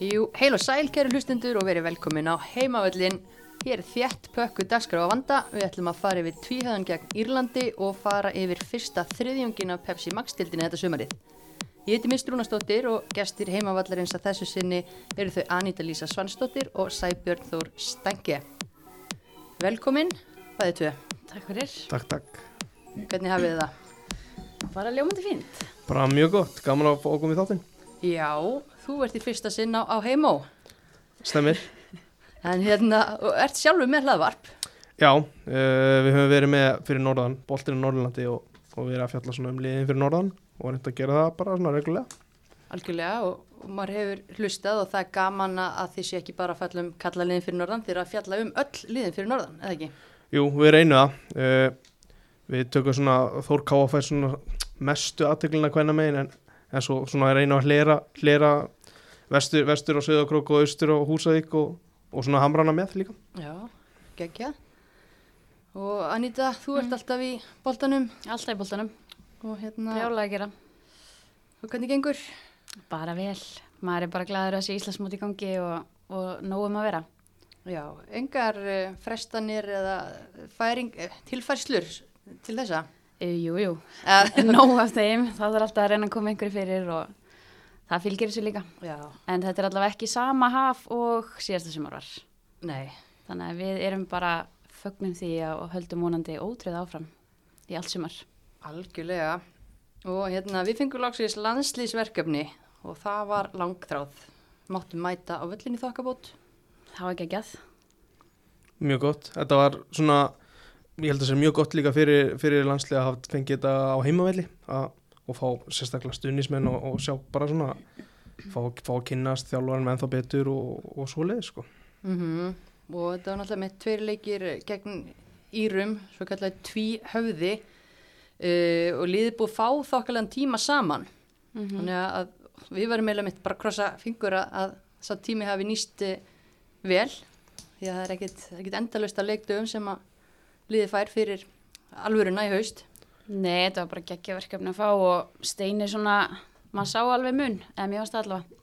Jú, heil og sæl, kæru hlustendur og verið velkomin á heimavöllin. Hér er þétt pökku dagskrá að vanda. Við ætlum að fara yfir tvíhöðan gegn Írlandi og fara yfir fyrsta þriðjungin af Pepsi Max-tildinni þetta sumarið. Ég heiti Mist Rúnastóttir og gestir heimavallarins að þessu sinni eru þau Anita Lísa Svansdóttir og Sæbjörn Þór Stengje. Velkomin, bæðið tvö. Takk fyrir. Takk, takk. Hvernig hafið þið það? Bara ljómandi fínt. Bara mjög gott, gaman að fá okkur í þáttinn. Já, þú ert í fyrsta sinn á, á heimó. Stemmir. En hérna, ert sjálfur með hlaðvarp. Já, uh, við höfum verið með fyrir Norðan, boltinu Norðurlandi og, og verið að fjalla svona um liðin fyrir Norðan og reynda að gera það bara svona reglulega. Algjörlega og, og maður hefur hlustað og það er gaman að þið sé ekki bara að fjalla um kalla liðin fyrir norðan, þið er að fjalla um öll liðin fyrir norðan, eða ekki? Jú, við reynum það. Uh, við tökum svona, Þór Káafær svona mestu aðteglina hvenna megin en, en svo svona reynum að hlera, hlera vestur, vestur og Söðakrók og austur og Húsavík og, og svona hamrana með líka. Já, geggja. Og Anita, þú ert alltaf í boltanum Alltaf í boltanum. og hérna, Brjálega að gera. og hvernig gengur? Bara vel. Maður er bara gladur að sé Íslandsmót í gangi og, og nógum að vera. Já, engar uh, frestanir eða færing, uh, tilfærslur til þessa? E, jú, jú. Nóg af þeim. Það er alltaf að reyna að koma einhverju fyrir og það fylgir þessu líka. já, En þetta er allavega ekki sama haf og síðasta sumar var. nei, Þannig að við erum bara fögnum því og höldum vonandi ótrið áfram í allt sumar. algjörlega. Og hérna, við fengum lagsins landslýsverkefni og það var langþráð. Máttum mæta á völlinni þokkabót. Það var ekki að gæð. Mjög gott. Þetta var svona, ég held að það sé mjög gott líka fyrir, fyrir landslega að hafa fengið þetta á heimavelli að, og fá sérstaklega stuðnismenn og, og sjá bara svona, fá, fá að kynnast þjálfaren með ennþá betur og, og svo leið sko. Mm Og þetta var náttúrulega með tveir leikir gegn Írum, svo kallar tví höfði uh, og liðið búið fá þokkalega tíma saman. Mm Þannig að við varum meila mitt bara að krossa fingur að, að sá tími hafi nýst uh, vel. Því að það er ekkit, ekkit endalust að leikdöfum sem að liðið fær fyrir alvöruna í haust. Nei, þetta var bara geggja verkefni að fá og Steini svona, maður sá alveg mun, eða varst það allavega.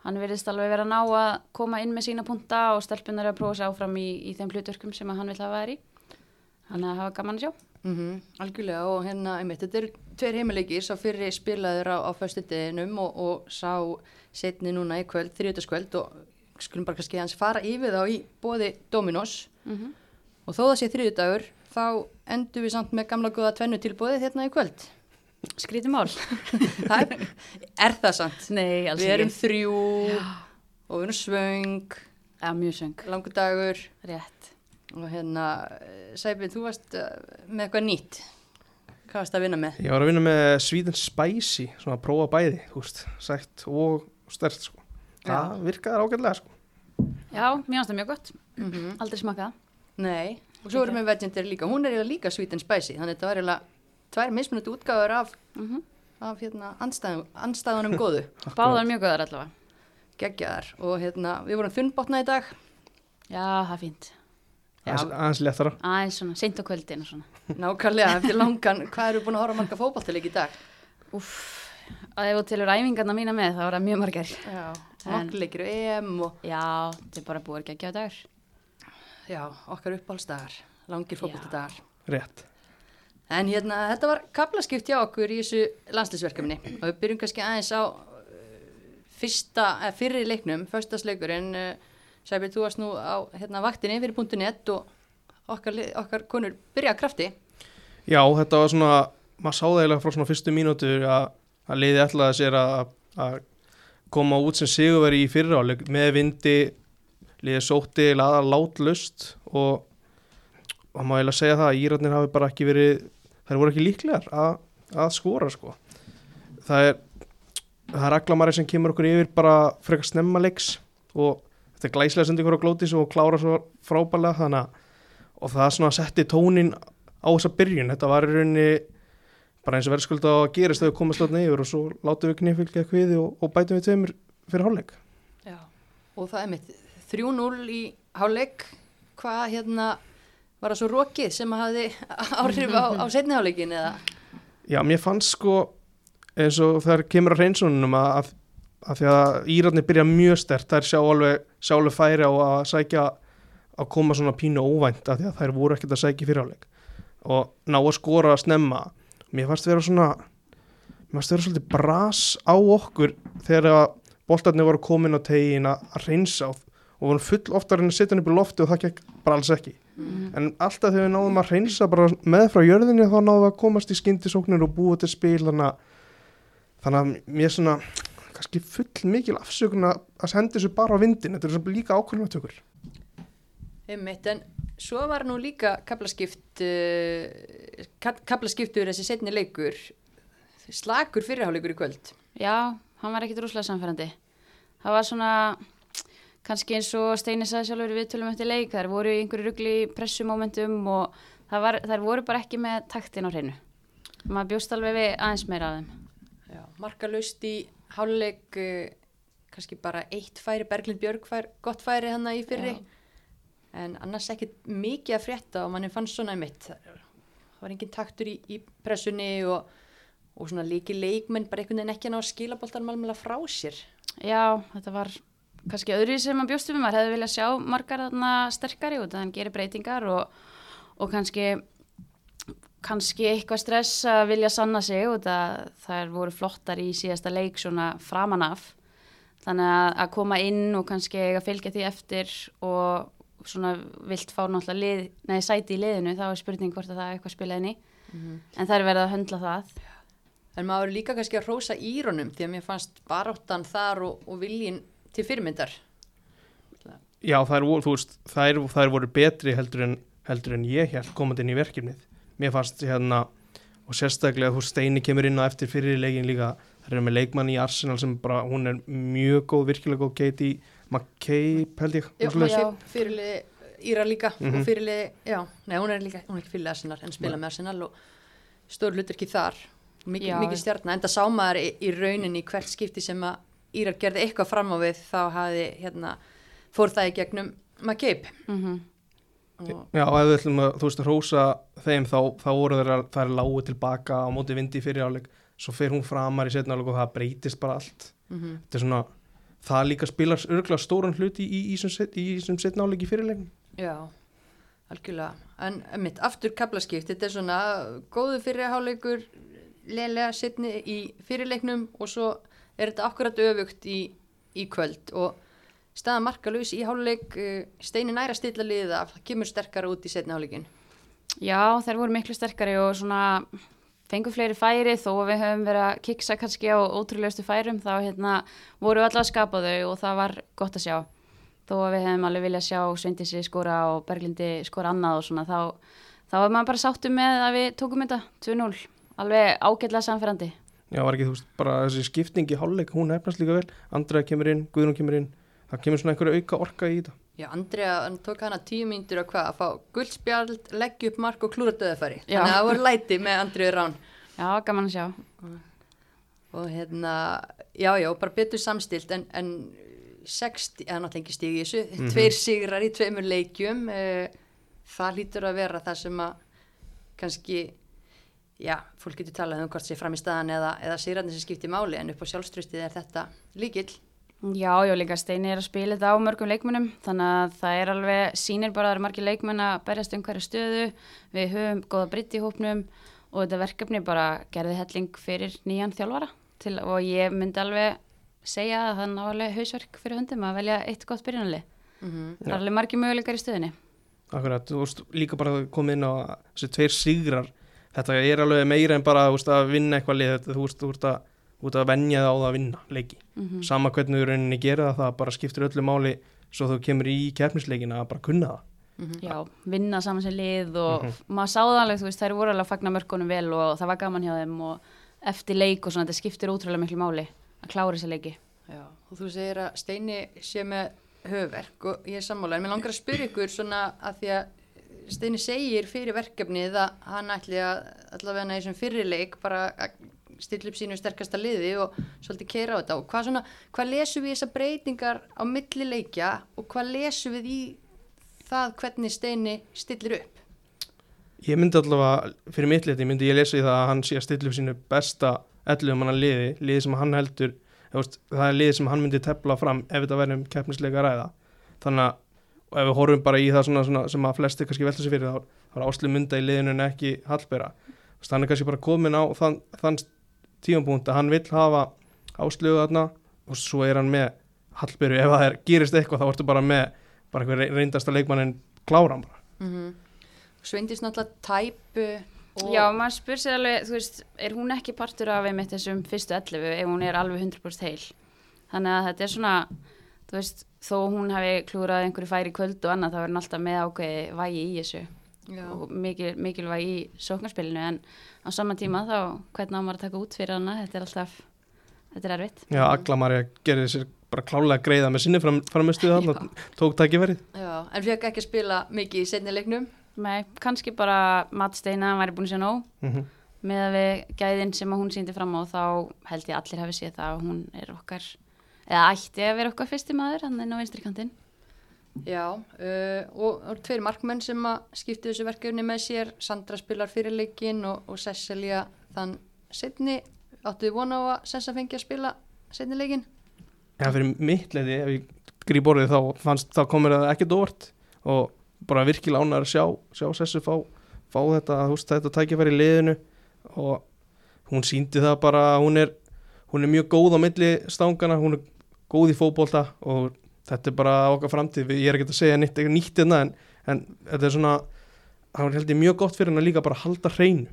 Hann verðist alveg vera ná að koma inn með sína punta og stelpunar að prófa sig áfram í, í þeim hlutverkum sem hann vil hafa þær í. Þannig að það var gaman að sjá. Mm Algjörlega og hérna, einmitt, þetta eru tveir heimileikir, sá fyrri spilaður á, á föstudeginum og, og sá setni núna í kvöld, þriðutaskvöld og skulum bara kannski hans fara yfir þá í bóði Dominos Mm og þó það sé þriðutagur þá endur við samt með gamla góða tvennu tilbóðið hérna í kvöld. Skrítið mál. Það er, er það samt? Nei, alls Við erum ekki. þrjú og við erum svöng, Já, mjög söng. langur dagur Rétt. og hérna, Sæbjörn, þú varst eh, með eitthvað nýtt. Hvað varst að vinna með? Ég var að vinna með Sweden Spicy, svona að prófa bæði, þú veist, sætt og stert sko. Það virkaði ágætlega sko. Já, mér finnst það mjög gott. Mm Aldrei smakað. Nei, og svo erum við Vegendary líka, hún er eiginlega líka sweet and spicy, þannig að þetta var eiginlega tvær mismunandi útgáður af, Mm af hérna, andstæðum, andstæðunum góðu, Báðar mjög góðar allavega. geggjaðar og hérna, við vorum þunnbotna í dag, Já, það er fínt. Aðeins, léttara. Aðeins svona, seint á kvöldin og svona. nákvæmlega eftir langan, hvað eru búin að horfa á marga fótballtileik í dag? Úff, að ef þú tilur æfingarna mína með þá það mjög margar. Já, En- nokkur leikir og EM og Já, þetta er bara búið að gefa dagur. Já, okkar uppáhaldsdagar, langir fótballtadagar. Rétt. En hérna, þetta var kaplaskipt hjá okkur í þessu landslýsverkefni og við byrjum kannski aðeins á uh, fyrsta, eða fyrri leiknum, föstasleikur en uh, Sæbjörn, þú varst nú á hérna, vaktinni fyrir .net og okkar, okkar konur byrja að krafti. Já, þetta var svona, maður sá það eiginlega frá svona fyrstu mínútur að, að liði ætlaði sér að, að koma út sem sigurveri í fyriráleik með vindi, liði sótti laða látlust og og maður eiginlega segja það að Írarnir hafi bara ekki verið, þær voru ekki líklegar að, að skora sko. Það er, það er aglamari sem kemur okkur yfir bara frekar snemma leiks og þetta er glæslega sendi ykkur á glótis og klára svo frábælega þannig að og það svona setti tónin á þessa byrjun, þetta var í rauninni bara eins og verður skulda að gerist þegar við komast þarna yfir og svo látum við knifilgja kviði og, og bætum við tveimur fyrir hálfleik Já. Og það er mitt 3-0 í hálfleik, hvað hérna var það svo rokið sem hafði áhrif á, á setni hálfleikin eða? Já, mér fannst sko eins og þar kemur að reynsunum að, að því að Írarnir byrja mjög stert, sjá alveg, sjá alveg færi á að sækja að koma svona pínu óvænt að því að þær voru ekkert að sækja í fyriráleik og ná að skora að snemma. Mér fannst vera svona mér fannst vera svolítið bras á okkur þegar að boltarnir voru komin á tegin að reynsa og og voru full oftar en að setja hann upp í lofti og það gekk bara alls ekki Mhm. en alltaf þegar við náðum að reynsa bara með frá jörðinni þá náðum við að komast í skyndisóknir og búa til spil þannig að, þannig að mér er svona kannski full mikil afsökun að senda þessu bara á vindin þetta er svona líka ákvörðunatökur Einmitt, en svo var nú líka kaplaskipt uh, kaplaskiptur þessi setni leikur slagur fyrirháleikur í kvöld Já, hann var ekkit rúslega samfærandi. Það var svona, kannski eins og Steini sagði sjálfur við tölum eftir leik, þær voru í einhverju rugli pressumómentum og var, þær voru bara ekki með taktin á hreinu. Maður bjóst alveg við aðeins meira af þeim. Já, markalust í háluleik uh, kannski bara eitt færi Berglind Björg fær gott færi hann í fyrri Já. en annars ekkit mikið að frétta og manni fannst svona einmitt það var engin taktur í, í pressunni og, og svona líki leikmenn bara einhvern veginn ekki að ná að skila boltan malmela frá sér Já, þetta var kannski öðru sem maður bjóst við, maður hefði viljað sjá margar þarna sterkari út að hann gerir breytingar og, og kannski kannski eitthvað stress að vilja sanna sig út að þær voru flottar í síðasta leik svona framan af. Þannig að, að koma inn og kannski að fylgja því eftir og svona vilt fá náttúrulega lið, nei, sæti í liðinu þá er spurning hvort að það er eitthvað spilað inn í. En þær verða að höndla það. En maður er líka kannski að rósa írunum því að mér fannst baráttan þar og, og viljin til fyrirmyndar. já þær voru, þú veist, þær, þær voru betri heldur en, heldur en ég held komandi inn í verkefnið mér fannst hérna og sérstaklega þú Steini kemur inn á eftir fyrir leikin líka þær eru með leikmann í Arsenal sem bara, hún er mjög góð, virkilega góð Katie McCabe held ég Já, maður fyrirliði Íra líka Mhm. og fyrirliði, já, nei hún er líka, hún er ekki fyrirliði Arsenal en spila með Arsenal og stór hluturki þar, mikið, Já. mikið stjarnar, enda sá maður í, í rauninni í hvert skipti sem að Írar gerði eitthvað fram á við þá hafi hérna, fór það í gegnum McCabe. Mm og, Já, ef við ætlum að, þú veist, rósa þeim þá, þá voru þeir að það er lágu tilbaka á móti vindi í fyrir áleik svo fer hún framar í setna áleik og það breytist bara allt. Mm þetta er svona, það líka spilar örgulega stóran hluti í, í, í, í þessum setna áleik í fyrirleikin Já, algjörlega. En mitt aftur kaplaskipt, þetta er svona góðu fyrirháleikur, lélega setni í fyrirleiknum og svo er þetta akkurat öfugt í, í kvöld? Og staða markalus í háluleik, steinin næra stilla það kemur sterkara út í setni háluleikin. Já, þær voru miklu sterkari og svona fengu fleiri færi. Þó að við höfum verið að kiksa kannski á ótrúlegustu færum þá hérna voru við allavega að skapa þau og það var gott að sjá. Þó að við hefum alveg viljað sjá Sveindísi skora og Berglindi skora annað og svona þá, þá var maður bara sáttu með að við tókum þetta 2-0 alveg ágætlega samferðandi Já, var ekki, þú veist, bara þessi skipting í hálfleik, hún hefnast líka vel Andrea kemur inn, Guðrún kemur inn það kemur svona einhverju auka orka í þetta Já, Andrea, hann tók hana tíu mínútur að hvað, að fá guldspjald, leggja upp mark og klúra döðafæri. Já. Þannig að það voru læti með Andreu Rán. Já, gaman að sjá og hérna, já, já, bara betur samstilt en, en 60, eða náttúrulega ekki stígi í þessu, Mhm. tveir sigrar í tveimur leikjum, uh, það lítur að vera það sem að kannski, já, fólk getur talað um hvort sé fram í staðan eða, eða sigrarnir sem skiptir máli en upp á sjálfströstið er þetta líkill. Já, já, líka Steini er að spila þetta á mörgum leikmönnum þannig að það er alveg, sýnir bara að það eru margir leikmenn að berjast um hverju stöðu. Við höfum góða britt í hópnum og þetta verkefni bara gerði helling fyrir nýjan þjálfara til, og ég myndi alveg segja að það ná alveg hausverk fyrir höndum að velja eitt gott byrjunali Mm það er alveg margir möguleikar í stöðinni Akkurat, þú veist, líka bara koma inn á þessi tveir sigrar þetta er alveg meira en bara veist, að vinna eitthvað lið, þetta, þú veist, þú veist að að venja það á það að vinna leiki. Mm sama hvernig þú rauninni gera það, það bara skiptir öllu máli svo þú kemur í keppnisleikin að bara kunna það. -hmm. Já, vinna saman sem lið og Mhm. maður sáði alveg, þú veist, þær voru alveg að fagna mörkunum vel og það var gaman hjá þeim og eftir leik og svona, þetta skiptir ótrúlega miklu máli að klára þessi leiki. Já, og þú segir að Steini sé með höfverk og ég er sammála, en mér langar að spyrja ykkur svona að því að Steini segir fyrir verkefnið að hann ætli að allavega í þessum fyrirleik bara að stilla upp sínu sterkasta liði og svolítið keira á þetta og hvað svona, hvað lesum við þessar breytingar á milli leikja og hvað lesum við í það hvernig Steini stillir upp? Ég myndi allavega, fyrir mitt liti myndi ég lesa í það að hann sé að stilla upp sínu besta 11 manna liði, liði sem hann heldur það er lið sem hann myndi tefla fram ef þetta verður um keppnisleika ræða þannig að og ef við horfum bara í það svona, svona, sem að flesti kannski velta sér fyrir þá, er Áslu Munda í liðinu en ekki Hallbera. Þú veist, hann er kannski bara komin á þann, þann tímapunkt að hann vill hafa Áslu þarna og svo er hann með Hallberu, ef það er, gerist eitthvað þá ertu bara með bara einhver reyndasta leikmannin kláran bara. Mm Sveindís náttúrulega tæpu og Já, maður spyr sér alveg, þú veist, er hún ekki partur af einmitt þessum fyrstu 11 ef hún er alveg 100% heil? Þannig að þetta er svona, þú veist, þó hún hefði klúrað einhverju færi kvöld og annað, þá er hún alltaf með ákveði vægi í þessu. Já. og mikil, mikilvægi í sóknarspilinu en á sama tíma þá, hvernig á maður að taka út fyrir hana, þetta er alltaf, þetta er erfitt. Já, Agla Marja gerði sér bara klálega greiða með sinni fram, framistuð þarna, tók tækifærið. Já, en fekk ekki að spila mikið í setni leiknum? Nei, kannski bara Matt Steina, hann væri búin að segja nóg. Mm með að við gæðin sem að hún síndi fram á þá held ég allir hafi séð það að hún er okkar eða ætti að vera okkar fyrsti maður hann er á vinstri kantinn. Já, uh, og, og tveir markmenn sem að skiptu þessu verkefni með sér. Sandra spilar fyrir leikin og, og Cecilia þann setni áttu þið vona á að Sessa fengi að spila setni leikin Já, fyrir mitt leiði, ef ég gríp orðið þá, fannst, þá komur það ekkert óvart. Og bara virkilega ánæður að sjá, sjá Sessu fá, fá þetta, veist, þetta tækifæri í liðinu. Og hún síndi það bara hún er, hún er mjög góð á milli stangana, hún er góð í fótbolta og þetta er bara okkar framtíð, Við- ég er ekki að segja nýtt, nýtt hérna en, en þetta er svona, það held ég mjög gott fyrir hann að líka bara halda hreinu.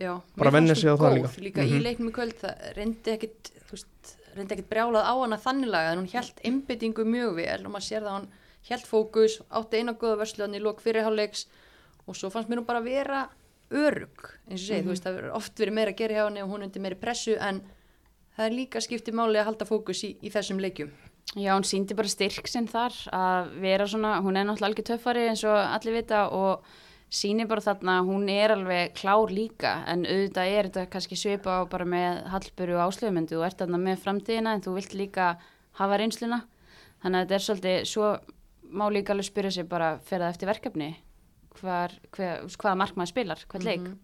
Já, Bara mér venja fannst sig á það líka. líka í Mhm. leiknum í kvöld það reyndi ekkit, veist, reyndi ekkit brjálað á hana þannilega en hún held einbyttingu mjög vel og maður sér það að hún held fókus, átti eina góða vörsluðan í lok fyrirháleiks og svo fannst mér hún bara vera örug eins og segið, þú veist, það oft verið meira að gera hjá henni og hún undir meiri pressu en það er líka skiptið máli að halda fókus í, í þessum leikjum. Já, hún síndi bara styrk sinn þar að vera svona, hún er náttúrulega algjör töffari eins og allir vita og síni bara þarna, að hún er alveg klár líka en auðvitað er þetta kannski svipa á bara með Hallböru og áslöfumundu þú ert þarna með framtíðina en þú vilt líka hafa reynsluna. Þannig að þetta er svolítið, svo má líka alveg spyrja sig bara fer það eftir verkefni? Hvar, hver, hvaða markmaður spilar, hvern leik? Mhm.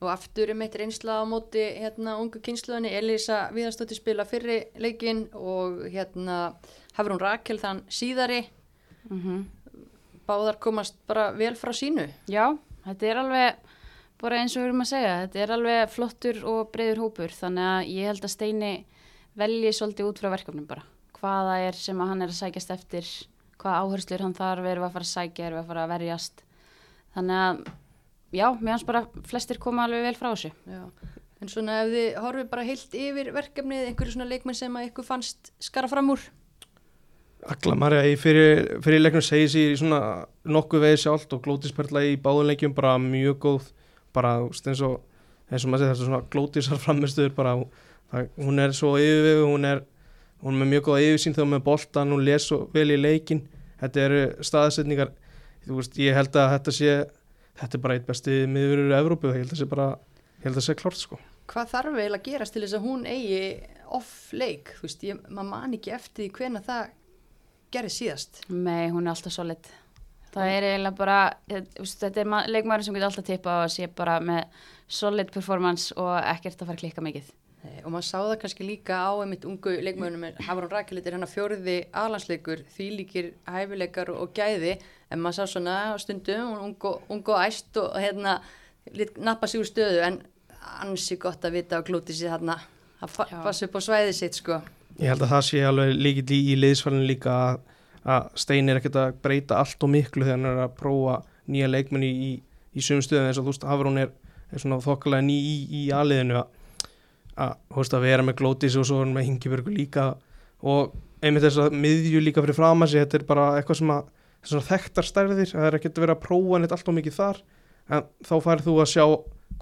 Og aftur um eitt reynsla á móti hérna ungu kynsluðinni Elisa Viðarstóttir spila fyrri leikin og hérna hafur hún Rakel þann síðari. Mm báðar komast bara vel frá sínu. Já, þetta er alveg bara eins og við erum að segja, þetta er alveg flottur og breyður hópur. Þannig að ég held að Steini velji svolítið út frá verkefnum bara. Hvaða er sem að hann er að sækjast eftir hvaða áherslur hann þarf, við að fara að sækja við að fara að verjast. Þannig að já, mér hans bara flestir koma alveg vel frá þessu. Já. en svona ef þið horfið bara heilt yfir verkefnið, einhverju svona leikmenn sem að ykkur fannst skara fram úr? Agla Marja í fyrir, fyrir leiknum segir sér í svona nokkuð veið sjálft og glótisperla í báðuleikjum bara mjög góð. Bara eins og, eins og maður segir þetta svona glótisar framistuður bara. Það, hún er svo yfirvegu, hún er hún er með mjög góða yfirsýn þegar hún er með boltan hún les svo vel í leikin þetta eru staðsetningar þú veist, ég held að þetta sé þetta er bara eitt besti miðurur í Evrópu ég held að sé bara, ég held að sé klart sko. Hvað þarf eiginlega að gerast til þess að hún eigi off leik, þú veist, ég, maður man ekki eftir því hvena það gerði síðast. Nei, hún er alltaf solid. Það er eiginlega bara eh, þú veist, þetta er leikmaður sem getur alltaf tippa og sé bara með solid performance og ekkert að fara að klikka mikið. Nei, og maður sá það kannski líka á einmitt ungu leikmönnum en Hafrún Rakelit er hennar fjóriði alansleikur, því líkir hæfileikar og gæði en maður sá svona á stundum, ung og, ung og æst og hérna lit, nappa sig úr stöðu en ansi gott að vita og glúti sér þarna. Að passa upp á svæðið sitt sko. Ég held að það sé alveg líkill í, í liðsfælinu líka að, að Stein er ekkert að breyta allt og miklu þegar hann er að prófa nýja leikmenni í, í, sögum stöðum eins og þú veist Hafrún er, er svona þokkalega ný í, í aðliðinu að, að, þú veist, að vera með glótis og svo er hann með hingibörgu líka. Og einmitt þess að miðju líka fyrir fram að sig þetta er bara eitthvað sem að svona þekktar stærðir, það er ekkert að vera að prófa neitt allt og mikið þar. En þá færð þú að sjá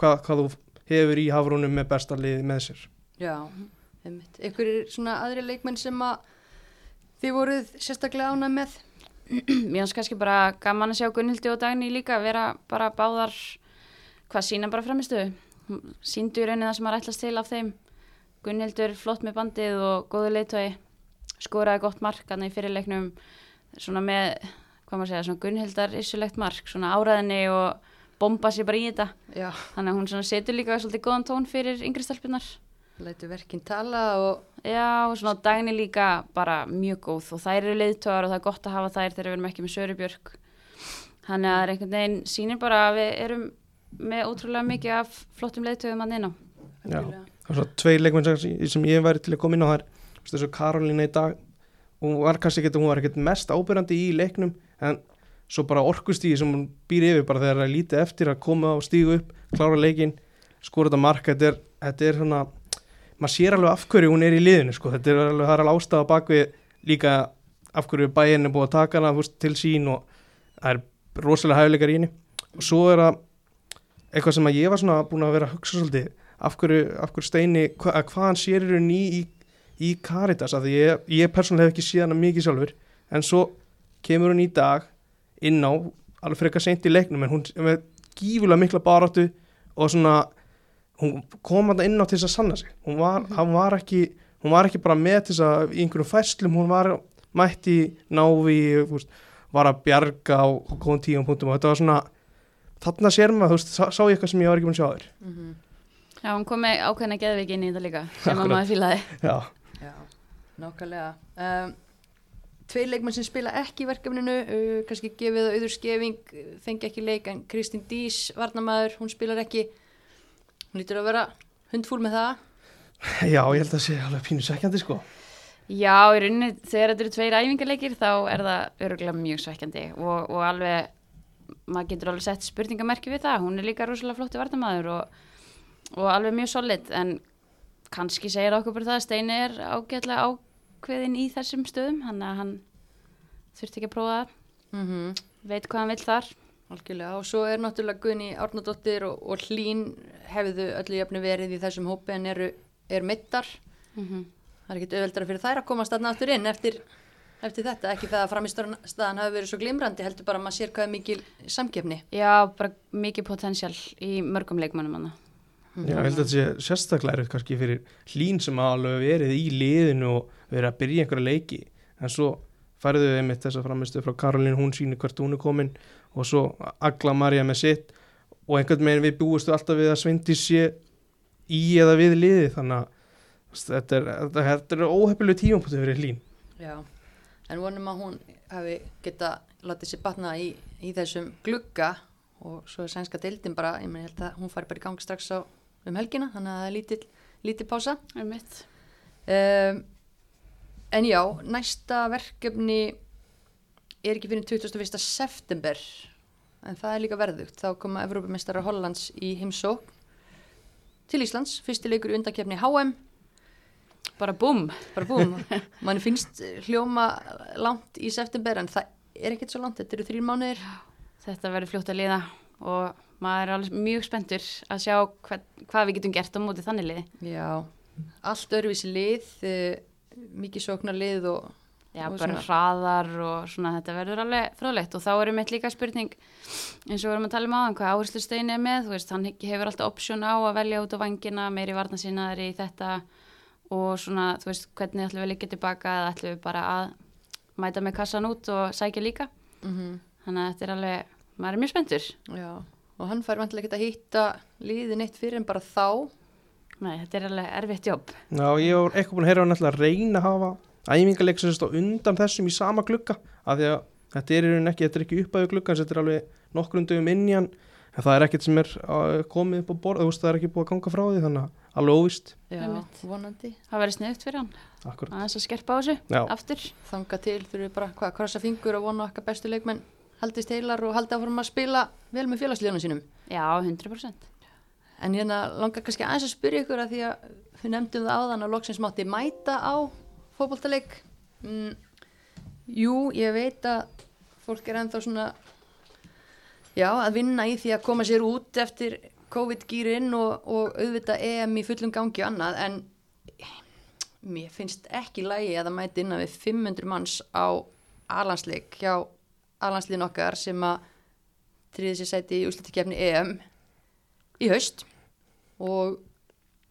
hvað, hvað þú hefur í Hafrúnum með besta liði með sér. Já, einmitt. Ykkur er svona aðri leikmenn sem að þið voruð sérstaklega ánað með? Mér finnst kannski bara gaman að sjá Gunnhildi og Dagný líka vera bara báðar hvað sína bara framistuðu síndu í raunin það sem maður ætlast til af þeim. Gunnhildur flott með bandið og góðu leitói skoraði gott mark hann í fyrirleiknum. Svona með, hvað maður segja, svona Gunnhildar issulegt mark, svona áræðinni og bomba sér bara í þetta Já, þannig að hún setur líka svolítið góðan tón fyrir yngri stelpunar lætu verkinn tala og Já, og svona dagni líka bara mjög góð og þær eru leiðtóðar og það er gott að hafa þær þegar við erum ekki með Söru Björk. Þannig að það er einhvern veginn sýnir bara að við erum með ótrúlega mikið af flottum leiðtóðum að á. Já. það er svona tveir leikmenn sem, sem ég væri til að koma inn á þar þessu Karolína í dag hún var kannski ekkert, hún var ekkert mest ábyrjandi í leiknum en svo bara orkustíði sem hún býr yfir bara þegar það er lítið eftir að koma og stígu upp klára leikin, skora þetta mark þetta er, þetta er svona maður sér alveg af hverju hún er í liðinu sko. þetta er alveg, það er alveg ástæða bak við líka af hverju bæinn er búið að taka hana veist, til sín og það er rosalega hæfileikar í henni og svo er það eitthvað sem að ég var svona búin að vera að hugsa svolítið af hverju, af hverju steini hva, að hvað hann sér í ný í, í Caritas af því ég, ég persónulega hef ekki séð hana mikið sjálfur en svo kemur hún í dag inn á alveg frekar seint í leiknum en hún er með gífulega mikla baráttu og svona hún kom hann inn á til þess að sanna sig hún var, hann var ekki hún var ekki bara með til þess að í einhverjum fæslum hún var mætti návi þú veist, var að bjarga á góðum tíum punktum og þetta var svona þarna sér maður, þú veist, sá, sá ég eitthvað sem ég var ekki búin að sjá þér Mhm. Já, hún kom með ákveðna geðviki inn í þetta líka sem maður fílaði. já, Já, nákvæmlega. Um, tveir leikmenn sem spila ekki í verkefninu, uh, kannski gefið að auður skefing, uh, fengi ekki leik, en Kristín Dís, varnamæður, hún spilar ekki. Hún lítur að vera hundfúl með það. já, ég held að það sé alveg pínu svekkjandi sko Já, í rauninni þegar þetta eru tveir æfingarleikir þá er það öruglega mjög svekkjandi og, og alveg, maður getur alveg sett spurningamerki við það, hún er líka rosalega flotti vartamæður og, og alveg mjög solid en kannski segir okkur bara það að Steini er ágætlega ákveðin í þessum stöðum, hann að hann þurfti ekki að prófa Mm veit hvað hann vill þar. Algjörlega, og svo er náttúrulega Gunni Árnadóttir og, og Hlín hefðu öllu jafnu verið í þessum hópi en eru, er mittar. Mm Það er ekkit auðveldara fyrir þær að komast þarna aftur inn eftir, eftir þetta, ekki það að framistaðan hafi verið svo glimrandi, heldur bara að maður sér hvað er mikil samkefni. Já, bara mikið potensjál í mörgum leikmannum hann. Já, ég held að þetta sé sérstaklega erfitt kannski fyrir hlín sem alveg verið í liðinu og verið að byrja einhverja leiki. En svo færðu við einmitt þess að framistu frá Karolín, hún sýnir hvert hún er komin og svo Agla Marja með sitt. Og einhvern veginn við búistu alltaf við að Svendi sé í eða við liði þannig að þetta er, þetta, þetta er óhefnileg tímapunktu fyrir hlín. Já, en vonum að hún hafi geta látið sér batna í, í þessum glugga og svo er sænska deildin bara, ég meni held að hún fari bara í gang strax á um helgina, þannig að það er lítill, lítill pása. Er mitt. Um, en já, næsta verkefni er ekki fyrir 21. september, en það er líka verðugt. Þá koma Evrópumestara Hollands í heimsókn til Íslands, fyrsti leikur í undakefni HM Bara búm. bara búum, mann finnst hljóma langt í september en það er ekkert svo langt, þetta eru þrýr mánuðir Þetta verður fljótt að liða og maður er alveg mjög spenntur að sjá hva, hvað við getum gert á móti þannig liði. já, allt öðruvísi lið eh, mikið sóknar lið og Já, Og bara svona- hraðar og svona þetta verður alveg fróðlegt og þá erum við líka spurning eins og við erum að tala um áðan hvað áherslu stein er með, þú veist, hann hefur alltaf option á að velja út á vangina, meiri varnasinnaðar í þetta og svona, þú veist, hvernig ætlum við líka tilbaka eða ætlum við bara að mæta með kassan út og sækja líka. Mm þannig að þetta er alveg, maður er mjög spenntur. Já, og hann fær vantilega ekki að hitta liðin eitt fyrir en bara þá. Nei, þetta er alveg erfitt jobb. Já, ég var eitthvað búin að heyra hann ætla að reyna að hafa æfingarleik sem sérst á undan þessum í sama glugga. Af því að þetta er í rauninni ekki, þetta er ekki uppæðu glugga þetta er alveg nokkrum dögum inn í hann. En það er ekkert sem er uh, komið upp á borð þú veist það er ekki búið að ganga frá því þannig að alveg óvist já, Einmitt. vonandi. Það verður sniðut fyrir hann, Akkurat. aðeins að skerpa á þessu. Já, aftur. Þanga til þurfum við bara hvað, að krossa fingur og vona okkar bestu leikmenn haldist heilar og haldi áfram að spila vel með félagsliðunum sínum. Já, 100% en hérna langar kannski aðeins að spyrja ykkur að því að við nefndum það áðan að loksins mátti mæta á fótboltaleik. Mm, Jú, ég veit að fólk er ennþá svona já, að vinna í því að koma sér út eftir COVID-gýrin og, og auðvitað EM í fullum gangi og annað en mér finnst ekki lægi að það mæti innan við 500 manns á alansleik hjá alansliðin okkar sem að tríði sér sæti í úslutikefni EM í haust. Og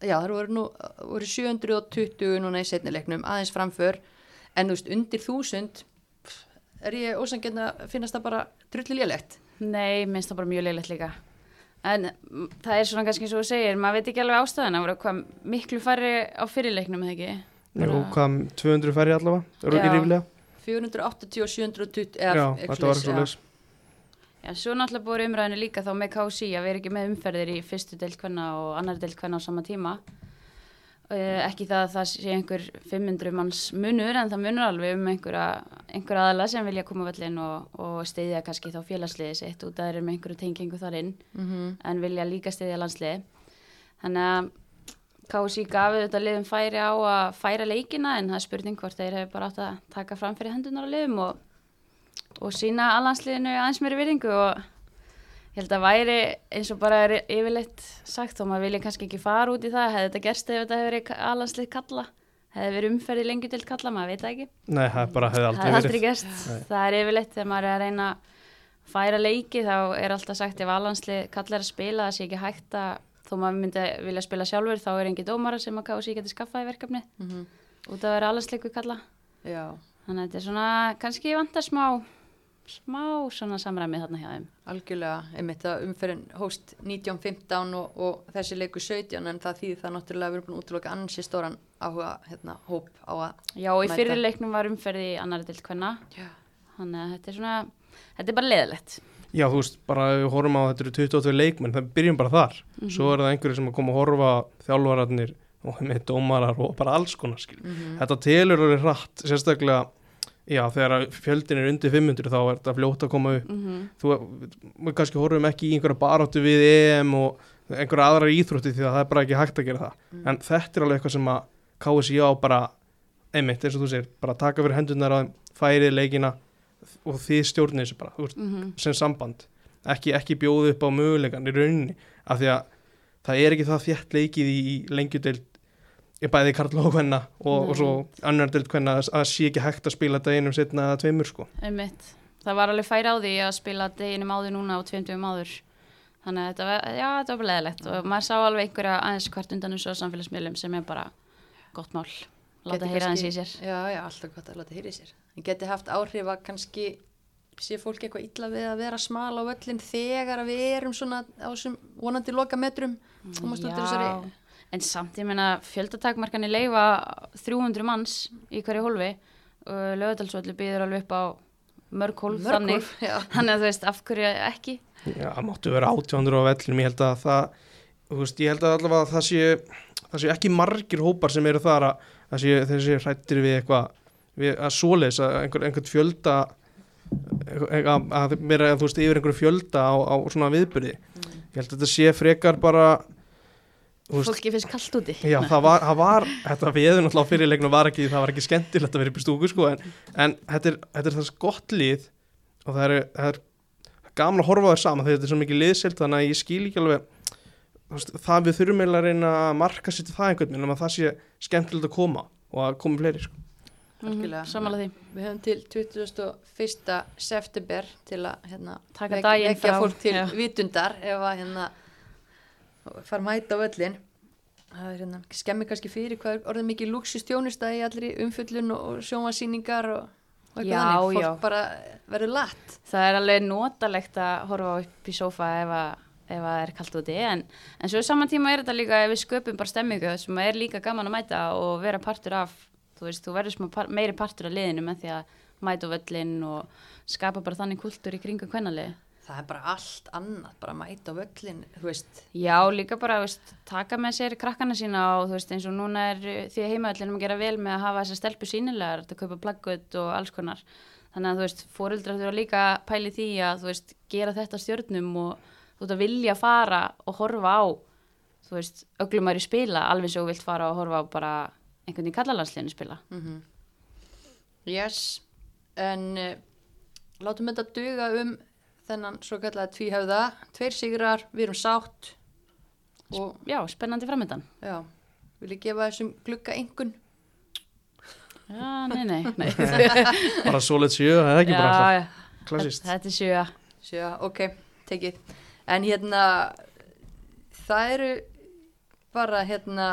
já, það voru, nú, voru 720 núna í setnileiknum aðeins framför. En þú veist, undir þúsund er ég ósangjarn að finnast það bara drulli lélegt? Nei, minnst það bara mjög leiligt líka. En mm, það er svona kannski eins og þú segir, maður veit ekki alveg ástæðan, það voru hvað miklu færri á fyrirleiknum eða ekki. Jú, hvað, 200 færri allavega, eru ekki ríflega 480 og 720 Já, eða þetta var svo leys Já, svo náttúrulega búið umræðinu líka þá með KC að vera ekki með umferðir í fyrstu deild hvenna og annar deild hvenna á sama tíma. Uh, ekki það að það sé einhver 500 manns munur en það munur alveg um einhverja, einhverja aðala sem vilja koma á vellin og, og steyðja kannski þá félagsliði sitt út að þeir eru með einhverju tengingu þar inn Mhm. en vilja líka steyðja landsliði. Þannig að KC gafi þetta liðum færi á að færa leikina en það er spurning hvort þeir hefur bara átt að taka fram fyrir hendunar á liðum og, og sína allansliðinu aðeins meiri virðingu. Og ég held að væri eins og bara er yfirleitt sagt og maður vilja kannski ekki fara út í það hefði þetta gerst ef þetta hefði verið allanslið kalla hefði verið umferði lengi til kalla, maður veit ekki. Nei, það bara hefði aldrei hefði aldrei gerst, Nei. það er yfirleitt þegar maður er að reyna að færa leiki þá er alltaf sagt ef allanslið kallar að spila það sé ekki hægt að þó maður myndi vilja spila sjálfur þá er engi dómara sem að KSI geti skaffað í verkefni Mhm. út að vera allansleiku kalla Já, þannig að þetta er svona, kannski vantar smá smá svona samræmið þarna hjá þeim algjörlega, einmitt að umferðin hóst 1915 og, og þessi leiku 17 en það þýðir það náttúrulega að erum búin að útloka ansi stóran áhuga hérna, hóp á að Já, í Mæta. fyrir leiknum var umferði í annari til hvenna Já. Þannig að þetta er svona þetta er bara leðilegt Já, þú veist, bara við horfum á þetta eru 22 leikmenn, það byrjum bara þar Svo er það einhverju sem að koma að horfa þjálfararnir og með dómarar og bara alls konar skil Mhm. Þetta telur orðið hratt, sérstaklega Já, þegar fjöldin er undir 500 þá er þetta fljótt að koma upp mm -hmm. Þú, við kannski horfum ekki í einhverja baráttu við EM og einhverja aðra íþrótti því að það er bara ekki hægt að gera það Mm. en þetta er alveg eitthvað sem að KSI á bara, einmitt eins og þú segir bara taka fyrir hendunar á þeim, færið leikina og þið stjórnir þessu bara veist, Mhm. sem samband ekki, ekki bjóðu upp á mögulegan í rauninni af því að það er ekki það þétt leikið í, í lengjudeild í bæði Karl og Hvenna og, og svo annar deild Hvenna að það sé ekki hægt að spila þetta einum setna eða tveimur sko Einmitt. Það var alveg færi á því að spila deginum áður núna og tveimtum áður. Þannig að þetta var, já, þetta var leðilegt og maður sá alveg einhverja aðeins hvert undan þessu samfélagsmiðlum sem er bara gott mál. Láta heyra aðeins í sér. Já, já, alltaf gott að láta heyra í sér En geti haft áhrif að kannski sé fólk eitthvað illa við að vera smal á völlin þegar að við erum svona á þessum vonandi loka metrum þessari en samt ég meina fjöldatakmarkanir leifa 300 manns í hverju hólfi og lögadalsvöldu býður alveg upp á mörg hólf Mörg þannig. Þannig að þú veist, af hverju ekki? Já, það máttu vera 800 á vellinum, ég held að það, þú veist, ég held að allavega það sé, það sé ekki margir hópar sem eru þar að, þeir sé hrættir við eitthvað, við að svoleiðis að einhver, einhvern fjölda, eitthvað, að vera, þú veist, yfir einhverju fjölda á, á svona viðbyrði. Ég held að þetta sé frekar bara, Fólki finnst kallt úti. Já, það var, það var, þetta viður náttúrulega á fyrirleiknum var ekki, það var ekki skemmtilegt að vera upp í stúku sko, en, en þetta er, þetta er þess gott lið og það er, það er gaman að horfa þér saman þegar þetta er svo mikið liðsild þannig að ég skil ekki alveg það við þurfum eiginlega að reyna að marka sér til það einhvern veginn, að það sé skemmtilegt að koma og að koma fleiri sko. Algjörlega. Samála því. Við höfum til 21. september til að hérna, Taka vek- daginn vekja fólk til já. vitundar ef að hérna fara mæta á völlin það er hérna, skemmi kannski fyrir hvað er orðið mikið luxustjónusta í allri umfjöllun og sjónvarsýningar og, Já, þannig, fólk já. bara verður latt Það er alveg notalegt að horfa upp í sófa ef að, ef að það er kallt úti en, en svo saman tíma er þetta líka ef við sköpum bara stemmingu sem er líka gaman að mæta og vera partur af þú veist, þú verður par, meiri partur af liðinu með því að mæta völlin og skapa bara þannig kultúr í kringum kvennalið það er bara allt annað, bara mæta völlin þú veist, Já, líka bara, þú veist, taka með sér krakkana sína og þú veist, eins og núna er því að heimaðallinum að gera vel með að hafa þessar stelpu sínilegar, að kaupa plaggut og alls konar. Þannig að, þú veist, fóreldrar þurfa líka pæli því að, þú veist, gera þetta stjörnum og þú veist, að vilja fara og horfa á, þú veist, öglumæri spila, alveg svo vilt fara og horfa á bara einhvern í kallalandsliðinu spila. mm yes en uh, látum þetta duga um þennan svo kallega tvíhauða tveir sigrar, við erum sátt og Já, spennandi framöndan. já, vil ég gefa þessum glugga engun Já, nei, nei, nei. bara solid sjö, það er ekki bara alltaf klassist þetta er sjö. Sjá, ok, tekið. En hérna, það eru bara hérna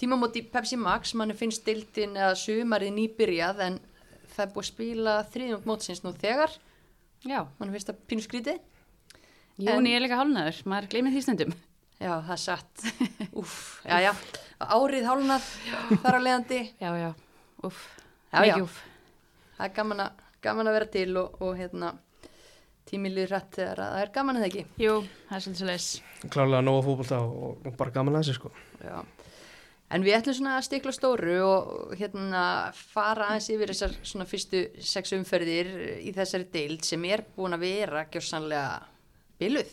tímamóti Pepsi Max, manni finnst dildin eða sumarið nýbyrjað en það er búið að spila þriðjum mótsins nú þegar, Já, manni finnst það pínu skrítið. Júni er líka hálnaður, maður gleymið því stundum. Já, það er satt. Úf, já, já. Árið hálnað þar að leiðandi. Já, já, uff, Já, já. uff. Það er gaman að, gaman að vera til og, og hérna, tímilið rætt þegar að það er gaman það ekki. Jú, það er svolítið svolítið. klárlega nóga fótbolta og, og bara gaman að þessi sko Já. En við ætlum svona að stikla stóru og hérna fara aðeins yfir þessar svona fyrstu sex umferðir í þessari deild sem er búin að vera gjörsanlega byluð.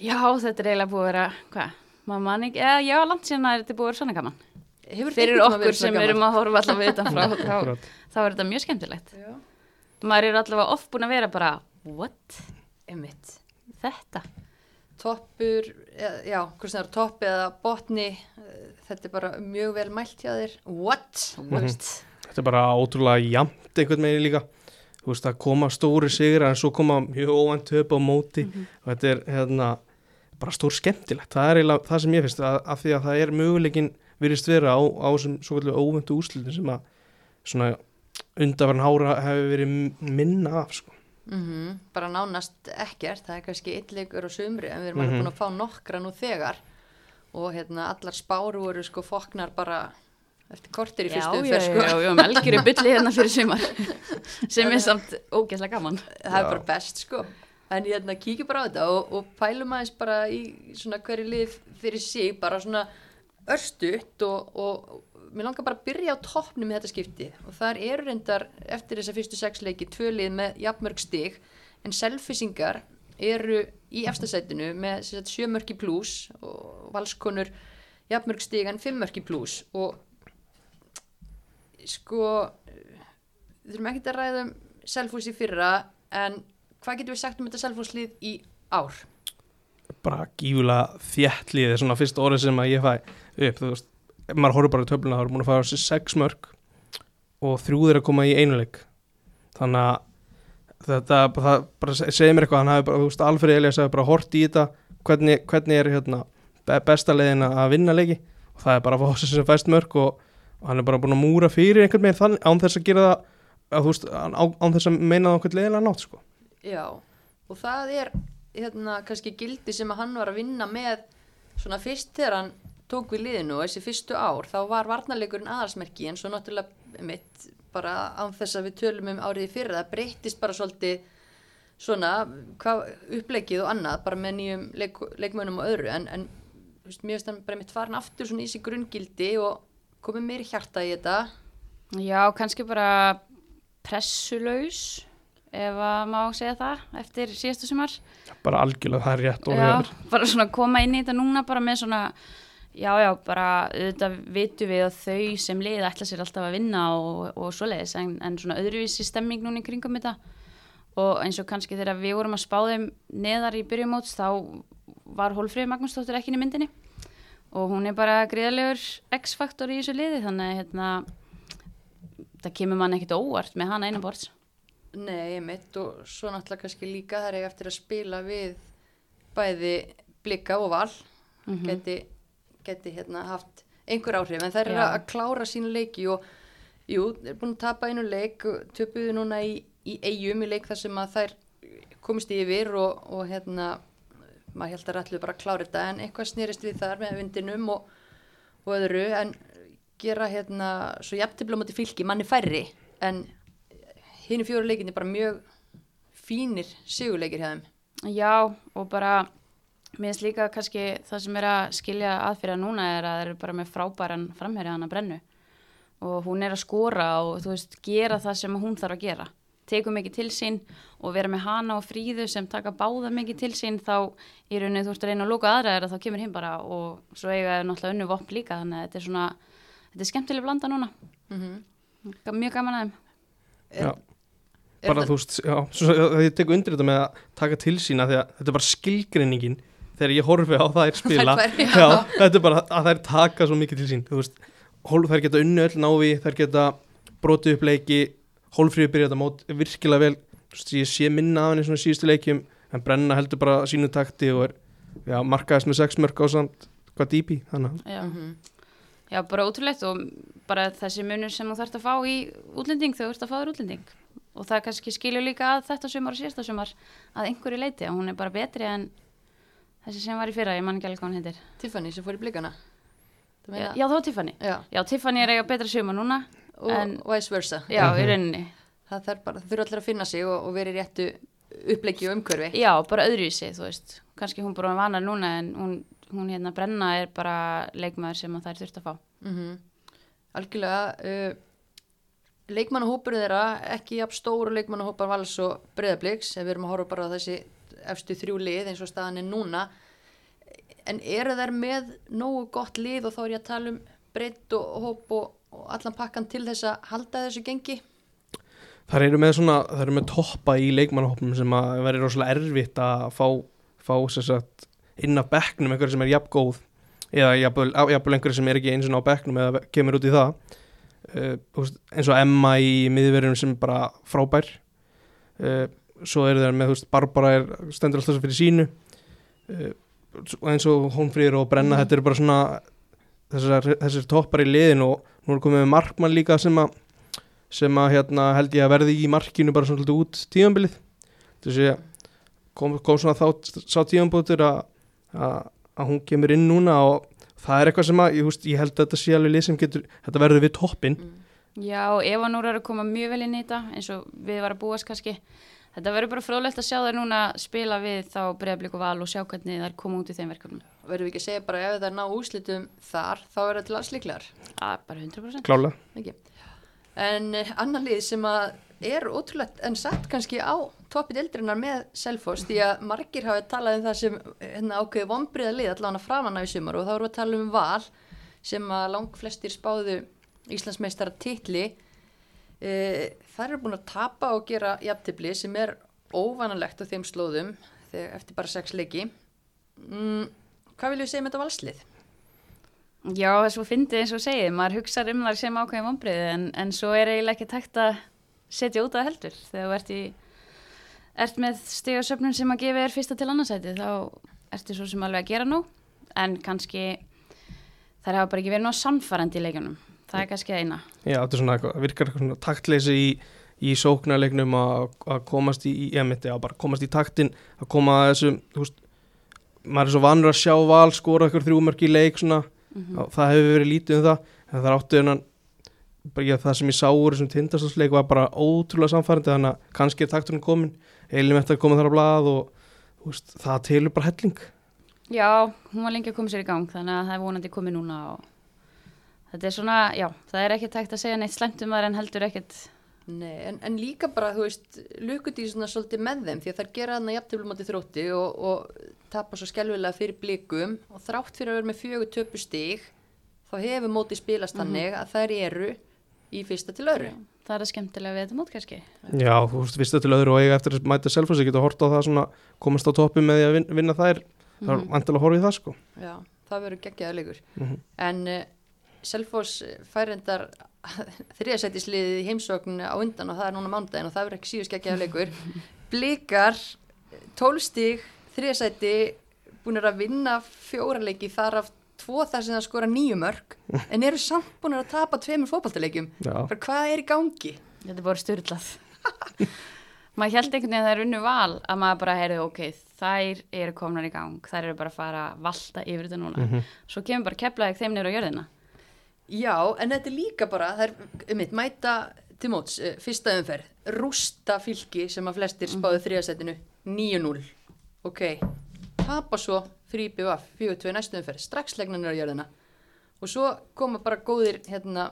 Já, þetta er eiginlega búið að vera, hvað, maður mann ekki, eða já, langt síðan að þetta er búið að vera svona gaman. Hefur Fyrir okkur sem erum að horfa allavega utan frá, þá, þá er þetta mjög skemmtilegt. Já. Maður er allavega oft búin að vera bara, what, Einmitt. þetta? Toppur, eða- já, hvort sem það er topp eða botni, þetta er bara mjög vel mælt hjá þér. What? Þú veist, þetta er bara ótrúlega jamt einhvern veginn líka þú veist að koma stóri sigur en svo koma mjög óvænt töp á móti og þetta er hérna bara stór skemmtilegt, það er eiginlega það sem ég finnst að, að því að það er möguleikin virðist vera á, á þessum svo kvöldu óvöndu úrslitin sem að svona undarverðan hára hefur verið minna af sko. Mm bara nánast ekkert, það er kannski eitt leikur á sumri en við erum alveg búin að fá nokkra nú þegar og hérna allar spáru voru sko foknar bara eftir kortir í Já, fyrstu já, umferð sko. já, já, melgir í bylli hérna fyrir sumar, sem er samt ógeðslega gaman. það er Já. bara best sko en hérna kíkjum bara á þetta og, og pælum aðeins bara í svona hverju lið fyrir sig bara svona örstutt og, og mér langar bara að byrja á toppnum með þetta skipti og þar eru reyndar eftir þessa fyrstu sex leiki tvö lið með jafnmörg stig en selfisingar eru í efstasætinu með sagt, sjö mörki pluss og valskonur jafnmörg stig en fimm mörki pluss og sko við þurfum ekkert að ræða um Selfoss í fyrra en hvað getum við sagt um þetta Selfosslið í ár? bara gífulega þjættlið er svona fyrsta orðið sem að ég fæ upp þú veist, maður horfður bara í töfluna þá er búin að fara sex mörg og þrjúðir að koma í einuleik þannig að þetta það bara segir mér eitthvað hann hafi bara, þú veist, Alfred Elias hafi bara hort í þetta hvernig, hvernig er hérna be- besta leiðin að vinna leiki og það er bara að fá sér sem fæst mörg og, og hann er bara búin að múra fyrir einhvern veginn þannig án þess að gera það að, veist, án, án þess að meina það okkur leiðilega nátt sko. Já, og það er hérna kannski gildi sem að hann var að vinna með svona fyrst þegar hann tók við liðinu og þessi fyrstu ár þá var varnarleikurinn aðalsmerki en svo náttúrulega mitt bara án þess að við tölum um árið í fyrra það breyttist bara svolítið svona hvað, upplegið og annað bara með nýjum leik, leikmönum og öðru en, en þú veist, mér finnst hann bara mitt farin aftur svona í sig grunngildi og komið meiri hjarta í þetta Já, kannski bara pressulaus, ef að má segja það, eftir síðastu sumar. bara algjörlega það er rétt og Já, bara svona koma inn í þetta núna bara með svona, já, já, bara auðvitað vitum við að þau sem lið ætla sér alltaf að vinna og, og svoleiðis, en, en svona öðruvísi stemming núna í kringum þetta. Og eins og kannski þegar við vorum að spá þeim neðar í byrjumóts þá var Hólfríður Magnúsdóttir ekki í myndinni. Og hún er bara gríðalegur X-faktor í þessu liði þannig að hérna, það kemur mann ekkit óvart með hana einu borts. Nei, mitt og svo náttúrulega kannski líka þar ég eftir að spila við bæði blika og val. Geti, geti hérna haft einhver áhrif en þær eru að klára sínu leiki og jú, er búin að tapa einu leik töpuðu núna í, í eigum í leik þar sem að þær komist yfir og, og hérna maður held að rætlu bara að klára þetta en eitthvað snýrist við þar með vindinum og, og öðru en gera hérna svo jafntefla á móti fylki manni færri en hinn fjóru leikinni bara mjög fínir sigurleikir hjá þeim. Já, og bara mér finnst líka kannski það sem er að skilja aðfyrir núna er að það eru bara með frábæran framherja hana brennu. Og hún er að skora og þú veist, gera það sem hún þarf að gera. Tekum mikið til sín og vera með hana og fríðu sem taka báða mikið til sín þá í rauninni þú ert að reyna að lóka aðra þeirra þá kemur hinn bara og svo eiga er náttúrulega önnu vopn líka þannig að þetta er svona þetta er skemmtileg blanda núna. Mm mjög gaman að þeim. Já, bara þú veist, já, svo, að ég tek undir þetta með að taka til sína því að þetta er bara skilgreiningin þegar ég horfi á þær spila Þær tvær, já. þetta er bara að þær taka svo mikið til sín þú veist, hólf, þær geta unnu öll návi þær geta brotið upp leiki hólfríði byrja þetta mót virkilega vel þú veist, ég sé minna af henni svona síðustu leikjum en brenna heldur bara sínu takti og er, já, markaðist með sex mörg á samt hvað dýpi, þannig Já. Mhm. Já, bara ótrúlegt og bara þessi munur sem þú þarfst að fá í útlending þegar þú ert að fá þér útlending og það kannski skilju líka að þetta sumar og síðasta sumar að einhverju leiti að hún er bara betri en þessi sem var í fyrra, ég man ekki alveg hvað hún heitir. Tiffany sem fór í blikana. Já, já, var Tiffany. Já. já, Tiffany er eiga betra sumar núna og En- vice versa. Já, í rauninni. Það þarf bara, þurfa allir að finna sig og, og vera í réttu uppleggi og umhverfi. Já, bara öðruvísi, þú veist. Kannski hún bara vanar núna en hún, hún hérna brenna er bara leikmaður sem að það er þurft að fá. Mm algjörlega uh, leikmannahópur þeirra ekki jafn stóru leikmannahópar vals og breyðabliks ef við erum að horfa bara á þessi efstu þrjú lið eins og staðan er núna. En eru þær með nógu gott lið og þá er ég að tala um breytt og hóp og, og allan pakkan til þess að halda þessu gengi? Það eru með svona, það eru með toppa í leikmannahopnum sem að verður rosalega erfitt að fá, fá sagt, inn af bekknum einhverju sem er jafn góð eða jafnvel, einhverju sem er ekki eins og á bekknum eða kemur út í það. Uh, eins og Emma í miðverðunum sem er bara frábær. Uh, svo eru þeir með, þú veist, Barbara er, stendur alltaf fyrir sínu uh, og eins og Hónfrýður og Brenna, Mhm. þetta eru bara svona þessar, þessar toppar í liðin og nú er komið með Markmann líka sem að sem að hérna held ég að verði í markinu bara svona svolítið út tíðanbilið þessi kom, kom svona þá sá tíðanbútur að, að, að hún kemur inn núna og það er eitthvað sem að ég, húst, ég held að þetta sé alveg lið sem getur þetta verður við toppin Já, Eva Núra er að koma mjög vel inn í þetta eins og við varum að búast kannski þetta verður bara fróðlegt að sjá þær núna spila við þá breyðablík og val og sjá hvernig þær koma út í þeim verkefnum. Verðum við ekki að segja bara ef það er ná úslitum þar þá er það til alls líklegar að bara 100% klálega ekki. En uh, annar lið sem að er ótrúlegt en satt kannski á toppið eldrinnar með Selfoss því að margir hafa talað um það sem hérna, ákveði vonbriða lið allavega framan af í sumar og þá erum við að tala um val sem að lang flestir spáðu Íslandsmeistara titli uh, þær eru búin að tapa og gera jafntibli sem er óvanalegt á þeim slóðum þegar eftir bara sex leiki. Mm, hvað viljum við segja með þetta valslið? Já, þess að fyndi eins og segið, maður hugsaður um þar sem ákveðin vonbriði en, en svo er eiginlega ekki tækt að setja út að heldur. Þegar þú ert í ert með stigasöfnun sem að gefa þér fyrsta til annarsæti þá ertu svo sem alveg að gera nú en kannski þær hafa bara ekki verið ná sannfærandi í leikunum það er kannski eina. Já, þetta svona virkar svona taktleysi í, í sóknarleiknum að, komast í, ég myndi að bara komast í taktin að koma að þessum, þú veist maður er svo vanur að sjá val skora eitthvað þrjúmörk í leik svona, mm og það hefur verið lítið um það, en það er áttu en það sem ég sá úr þessum tindastalsleik var bara ótrúlega samfærandi þannig að kannski er takturinn komin Elin eftir að koma þar á blað og veist, það telur bara helling. Já, hún var lengi að koma sér í gang þannig að það er vonandi komið núna og þetta er svona, já, það er ekki tækt að segja neitt slemt um það en heldur ekkert Nei, en, en líka bara, þú veist, lukudísuna svolítið með þeim því að þær gera þarna jafntöflum átti þrótti og, og tapa svo skelvilega fyrir blikum og þrátt fyrir að vera með fjögur töpu stig þá hefur mótið spilast þannig að þær eru í fyrsta til öru. það er að skemmtilega við þetta mót kannski Já, þú veist, fyrstu til öðru og eiga eftir að mæta selfos, ég geta hort á það svona komast á toppi með því að vin- vinna þær það er Mhm. vantilega að horfa í það sko Já, það verður geggjaður leikur. Mhm. En uh, Selfoss færendar þriðasætisliðið í heimsókn á undan og það er núna mándaginn og það verður ekki síðust geggjaður leikur. Blikar, tólstig, þriðasæti, búin að vinna fjóraleiki þar af tvo þar sem það skora nýju mörg en eru samt búin að tapa tveimur Bara hvað er í gangi? þetta er bara styrlað maður held einhvern veginn að það er unnu val að maður bara heyrði ok, þær eru komnar í gang þær eru bara að fara að valta yfir þetta núna Mhm. svo kemur bara keflaðið þeim nýra á jörðina Já, en þetta er líka bara, það er um mitt, mæta til móts, uh, fyrsta umferð, rústa fylki sem að flestir spáðu þriðasætinu, 9-0, ok, tapa svo fyrir IPVF, 4-2 næstu umferð, strax legnanir á jörðina. Og svo koma bara góðir, hérna,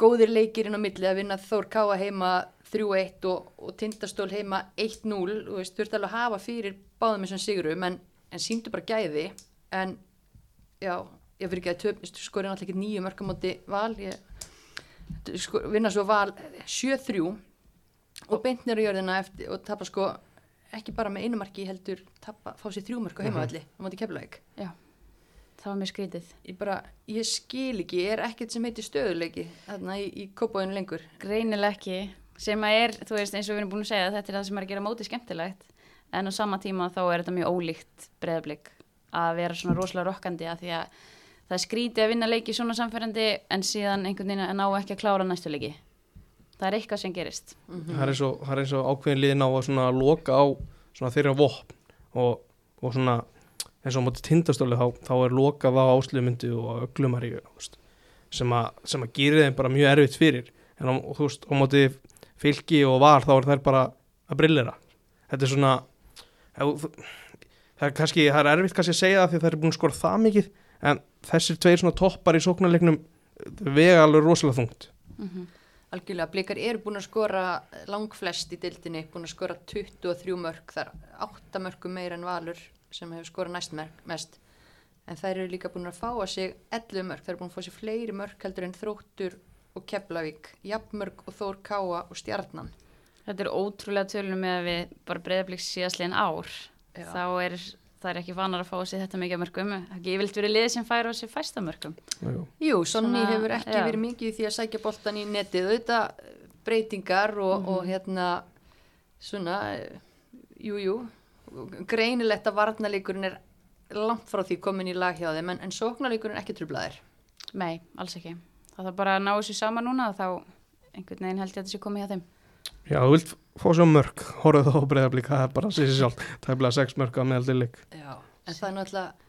góðir leikir inn á milli að vinna Þór Káa heima 3-1 og, og Tindastól heima 1-0, þú veist, þú ert alveg að hafa fyrir báðum þessum sigurum, en, en síndu bara gæði, en já, ég fyrir ekki að töp, skorið náttúrulega ekki nýju mörkamóti val, ég sko, vinna svo val 7-3 og beint nýra jörðina eftir og tapa sko ekki bara með einu marki heldur tapa, fá sér þrjú mörk á heimavalli á móti keflaug. já, það var mjög skrítið Ég bara, ég skil ekki, er ekkert sem heitir stöðuleiki þarna í, í kópáinu lengur. greinilega ekki sem að er, þú veist, eins og við erum búin að segja þetta er það sem er að gera móti skemmtilegt en á sama tíma þá er þetta mjög ólíkt breyðablík að vera svona rosalega rokkandi að því að það er skrítið að vinna leiki svona samferðandi en síðan einhvern veginn að ná ekki að klára næstu leiki. Það er eitthvað sem gerist. Það er og, það er eins og ákveðin liðin á að loka á þeirra vopn og, og svona eins og á móti tindastóli þá, þá er lokað á áslugmyndu og öglumari sem, sem að gera þeim bara mjög erfitt fyrir. En á, þú veist, á móti fylki og var þá er þær bara að brillera. Þetta er svona það er kannski, það er erfitt kannski að segja það því að það er búin að skora það mikið en þessir tveir svona toppar í sóknarleiknum vega alveg rosalega þungt mm Algjörlega, blikar eru búin að skora langflest í dildinni, búin að skora 23 mörg, þar 8 mörgum meira en Valur sem hefur skorað næst mörg, mest. En þær eru líka búin að fá að sig 11 mörg, þær eru búin að fá sig fleiri mörg heldur en Þróttur og Keflavík, Jafnmörg og Þór Káa og Stjarnan. Þetta er ótrúlega tölunum með að við bara breyðabliks síðastlegin ár Já. þá er það er ekki vanar að fá sér þetta mikið af mörgum ekki yfirlt verið liðið sem fær á sér fæsta mörgum Jú. Jú, Sonni hefur ekki já. verið mikið í því að sækja boltan í netið, auðvitað breytingar og, og hérna svona, eh, jú, jú, greinilegt að varnalíkurinn er langt frá því komin í lag hjá þeim en, en sóknarlíkurinn er ekki trublaðir. Nei, alls ekki það þarf bara að ná þessu saman núna þá einhvern veginn held ég að sé komið hjá þeim Já, þú vilt fá svo mörg, horfðu þá á breyðablík, það er bara segja sér sjálf, það er bara sex mörg að meðal til leik. Já. En það er náttúrulega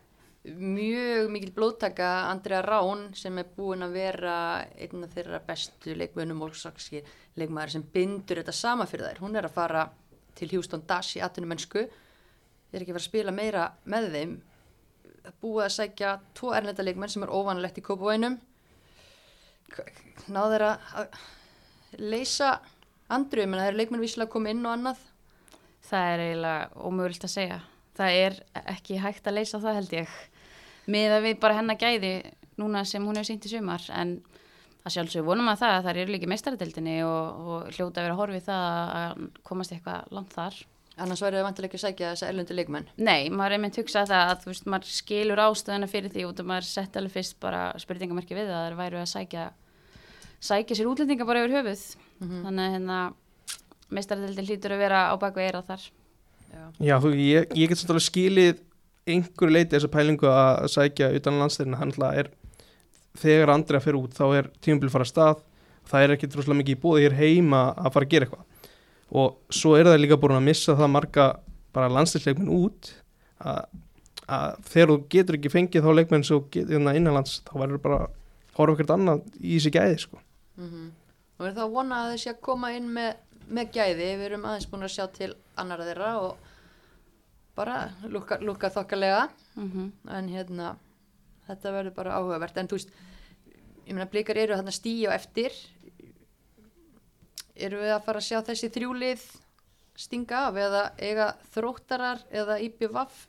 mjög mikil blóttaka Andrea Rán sem er búin að vera einn af þeirra bestu leikmönum og sakski leikmaður sem bindur þetta sama fyrir þær. Hún er að fara til Houston Dash í atvinnum mennsku er ekki fara að spila meira með þeim búið að sækja tvo erlenda leikmenn sem er óvanlegt í kópavænum náður þeir að leysa andru, menn það eru leikmenn víslega að koma inn og annað. Það er eiginlega ómögulegt að segja. Það er ekki hægt að leysa það held ég. Með að við bara hennar gæði núna sem hún hefur sínt í sumar en að sjálfsög vonum að það að það eru líka meistaradeldinni og, og hljóta að vera að horfi það að komast eitthvað langt þar. Annars væri það vantilega ekki að sækja þessa erlendu leikmenn. Nei, maður er meint hugsað það að þú veist, maður skilur ástöðuna fyrir því og maður sett alveg fyrst bara spurningamerki við það að það væru að sækja sækja sér útlendinga bara yfir höfuð. Þannig að hérna meistaradeldin hlýtur að vera á baku eira þar Já. Já, þú, ég, ég get samt alveg skilið einhverju leiti þessa pælingu að sækja utan landsleirina, hann alltaf er þegar andri að fyrir út, þá er tímabili fara að stað, það er ekki droslega mikið í búið hér heima að fara að gera eitthvað. Og svo er það líka búin að missa það marga bara landsleirleikmenn út að, að þegar þú getur ekki fengið þá leikmenn svo getur hérna innanlands, þá verður bara horfa ekkert annað í þessi gæði sko. Mm Og er það að vona að þessi að koma inn með, með gæði, við erum aðeins búin að sjá til annara þeirra og bara lúka, lúka þokkalega. Mm en hérna þetta verður bara áhugavert. En þú veist, ég meina blikar eru þarna stíu og eftir. Eru við að fara að sjá þessi þrjúlið stinga af eða eiga þróttarar eða IPVAF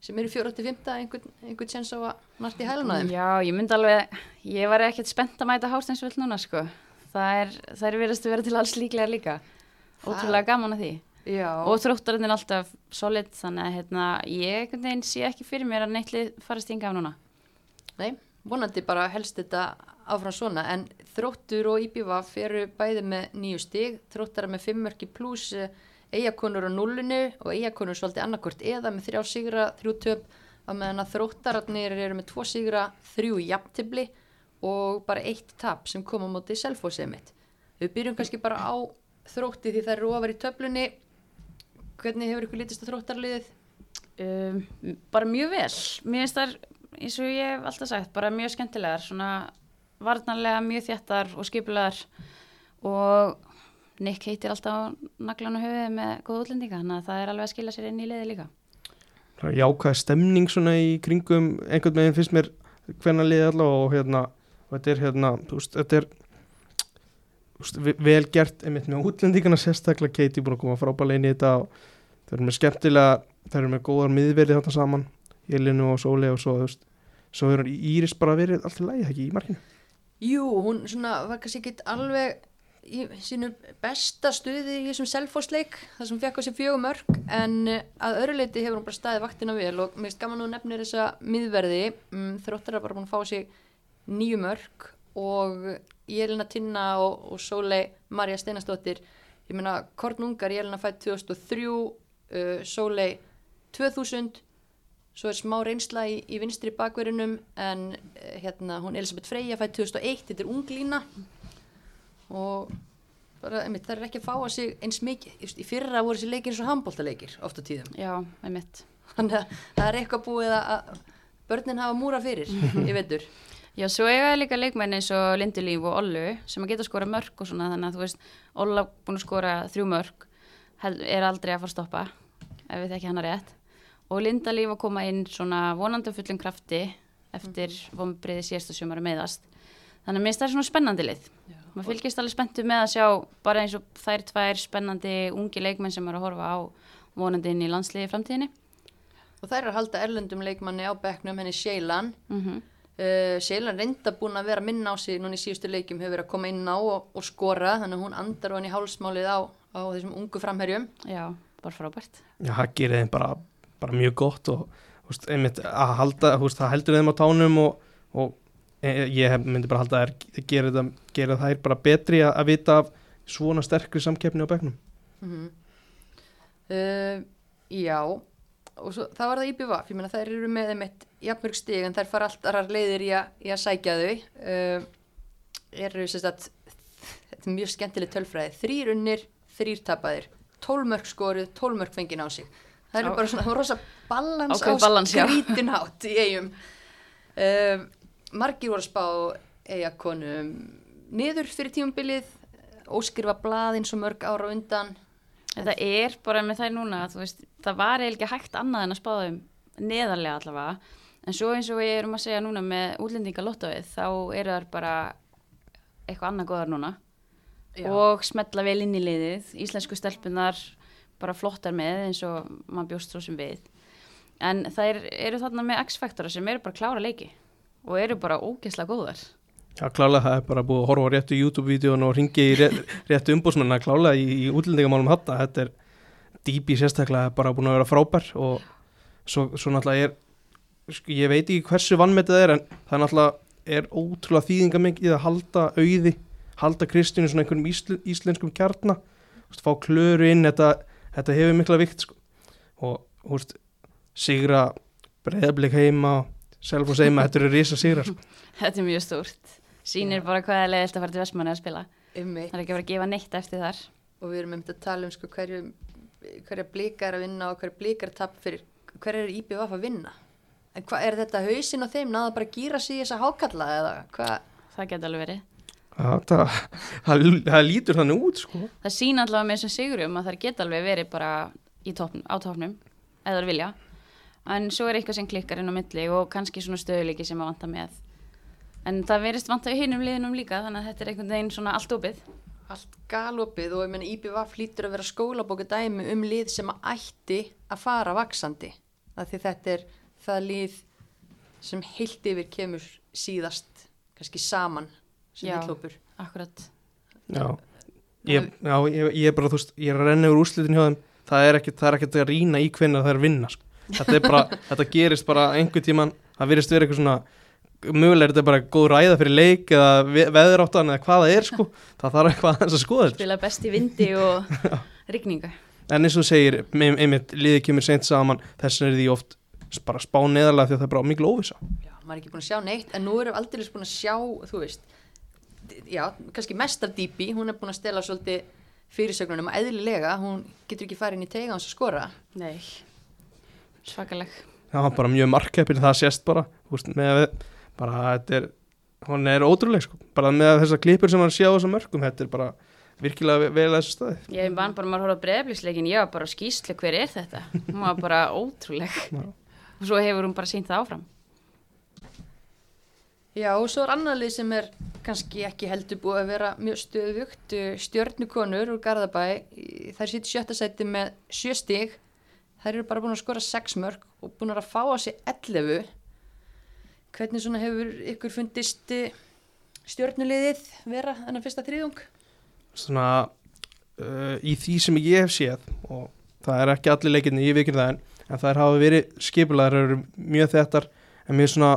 sem eru 4-5 einhvern, einhvern sens á að hæluna þeim. Já, ég myndi alveg, ég var ekkert spennt að mæta hásteinsvöld núna sko. Það er, það er verið að vera til alls líklega líka. Ótrúlega gaman að því. Já, og þróttarinn er alltaf solid þannig að hérna, ég sé ekki fyrir mér að neittli fara stinga af núna. Nei, vonandi bara helst þetta áfram svona en þróttur og IPVAF eru bæði með nýju stig, þróttara með fimmörki pluss eigakonur á nullinu og eigakonur svolítið annarkort eða með þrjá sigra, þrjú töp að meðan að þróttararnir eru með tvo sigra, þrjú jafntibli og bara eitt tap sem kom á móti selfósið mitt. Við byrjum kannski bara á þrótti því það eru ofar í töflunni. Hvernig hefur ykkur lítist á þróttarliðið? um, bara mjög vel mér finnst það, eins og ég hef alltaf sagt bara mjög skemmtilegar, svona varnarlega mjög þjættar og skipulegar og Nick heitir alltaf naglan og höfuð með góða útlendinga, þannig að það er alveg að skila sér inn í liði líka. Það er jákvæð stemning svona í kringum einhvern veginn finnst mér hvernig liði allavega og hérna og þetta er hérna, þú veist, þetta er ve- vel gert einmitt með útlendingana sérstaklega Katie búin að koma frábælega inn í þetta og þau eru með skemmtilega, þau eru með góðar miðverði þarna saman, Elinu og Sóli og svo, þú veist, svo er Íris bara verið allt í lagi, ekki í markinu? Jú, hún svona var kannski ekki alveg í sínu besta stuði í þessum selfosleik þar sem fekk á sér fjögum mörg en eh, að öðru leiti hefur hún bara staðið vaktina vel og mér finnst gaman að nefnir þessa miðverði. Mm, þróttar að bara búin að fá á sig nýju mörg og Jelina Tinna og, og Sólei Marja Steinastóttir ég meina Kornungar Jelina fætt 2003 uh, Sólei 2000 svo er smá reynsla í, í vinstri bakverðinum en eh, hérna hún Elisabeth Freyja fætt 2001, þetta er unglína og bara, einmitt, það er ekki að fá að sig eins mikið. Just, í fyrra voru þessi leikir eins og handbóltaleikir oft á tíðum. Já, einmitt. þannig að það er eitthvað búið að, að börnin hafa múra fyrir í vetur. Já, svo eiga líka leikmenn eins og Lindulíf og Ollu sem að geta skora mörg og svona þannig að þú veist, Olla búin að skora þrjú mörg er aldrei að fara að stoppa ef við þekki hana rétt. Og Lindalíf að koma inn svona vonandi fullum krafti eftir vombriði síðasta sumar meðast þannig að minnst það er svona spennandi lið maður fylgist alveg spenntu með að sjá bara eins og þær tvær spennandi ungi leikmenn sem eru að horfa á vonandi inn í landsliði framtíðinni. Og þær eru að halda erlendum leikmanni á bekknum henni Sheilan mm uh, Sheilan reynda búin að vera minna á sig núna í síðustu leikjum hefur verið að koma inn á og, og skora þannig að hún andar hann í hálsmálið á, á þessum ungu framherjum. Já, bara frábært. Já, það gerir þeim bara, bara mjög gott og veist, einmitt að halda, veist, það heldur þeim á tánum og, og ég hef- myndi bara halda að það, gerir þær bara betri að, að vita af svona sterkri samkeppni á bekknum. mm uh, Já. Og svo, það var það IBVF, ég meina þær eru með þeim eitt jafnmörg stig en þær fara allt aðrar leiðir í, a, í að sækja þau. Uh, eru sérst að þetta er mjög skemmtileg tölfræði. Þrýr unnir, þrýr tapaðir. Tólmörk skoruð, tólmörk fengið á sig. Það eru bara svona rosa balans Ákveðin á balans, já. skrítinhátt í eigum uh, margir voru að spá eigakonum niður fyrir tímumbilið óskrifa blað eins og mörg ára undan Þetta er bara með þær núna, veist, það var eiginlega hægt annað en að spáða um neðarlega allavega, en svo eins og við erum að segja núna með útlendingalottóið, þá eru þær bara eitthvað annað góðar núna Já. og smetla vel inn í liðið, íslensku stelpunar bara flottar með eins og maður bjóst svo sem við. En þær eru þarna með X-faktora sem eru bara klára leiki og eru bara ógeðslega góðar. Já, klálega það er bara búið að horfa á réttu YouTube-vídeón og ringi í rétt, réttu umbúsmenn að klálega í, í útlendingamálum hatta. Þetta er dýpi sérstaklega bara búin að vera frábær og svo, svo náttúrulega er, sko, ég veit ekki hversu vannmetið það er en það náttúrulega er ótrúlega þýðingamengið að halda auði, halda Kristínu svona einhverjum ísl, íslenskum kjarna, þú veist, fá klöru inn, þetta, þetta hefur mikla vikt sko. og veist, sigra breyðablik heima, selfos heima, þetta eru risa sigra sko. Þetta er mjög stórt. Sýnir bara hvað er leiðilt að fara til Vestmanni að spila. Einmitt. Það er ekki að vera að gefa neitt eftir þar. og við erum um að tala um sko, hverju, hverja blika er að vinna og hverja blika er að tapa fyrir hverja er IBVF að vinna en hvað er þetta hausinn á þeim náða bara að gýra sig í þessa hákalla eða hvað Það geti alveg verið. Það, það, það, það lítur þannig út sko. Það sína allavega með þessum sigurum að það geta alveg verið bara í topn, á topnum, eða vilja. En svo er eitthvað sem klikkar inn á milli og kannski svona stöðuleiki sem að vanta með. En það verist vanta í hinum liðinum líka þannig að þetta er einhvern veginn svona allt opið. allt galopið og ég meina IBVF lítur að vera skólabóka dæmi um lið sem að ætti að fara vaksandi af því þetta er það lið sem heilt yfir kemur síðast kannski saman sem Já. hillópur Akkurat. Já, ég, já ég, ég er bara, þú veist, ég er að renna úr úrslitin hjá þeim það er ekkert, er að rýna í hvernig það er að vinna sko. Þetta er bara, þetta gerist bara einhver tíman, það virðist vera eitthvað svona mögulega er þetta bara góð ræða fyrir leik eða ve veðuráttan eða hvað það er sko. Það þarf eitthvað að skoða þetta. Spila best í vindi og rigningu. en eins og þú segir, ein- einmitt, liðið kemur seint saman, þess vegna er því oft bara spá neðarlega því að það er bara mikil óvisa Já, maður er ekki búin að sjá neitt en nú erum við aldrei búin að sjá, þú veist já, kannski mest af Dýpi hún er búin að stela svolítið fyrirsögnunum að eðlilega, hún getur ekki farið inn í teiga hans að skora. Nei. Svakaleg. það var bara mjög markeppin, það sést bara þú veist, með bara þetta er hún er ótrúleg sko, bara með þessar klipur sem hann sé á þessum mörgum, þetta er bara virkilega ve- vel að þessu staði Ég vann bara maður að horfa breyðablísleikin, ég var bara á skýslu hver er þetta? Hún var bara ótrúleg. Og svo hefur hún bara sínt það áfram. Já, og svo er annað lið sem er kannski ekki heldur búið að vera mjög stöðugt stjörnukonur úr Garðabæ þær sýtt sjötta sæti með sjö stig þær eru bara búin að skora sex mörg og búin að fá á sig 11 hvernig svona hefur ykkur fundist eh, stjörnuliðið vera enn fyrsta þriðung? svona uh, í því sem ég hef séð og það er ekki allir leikinni, ég vikir það en, en það hafa verið skipulaðar eru mjög þettar en mér svona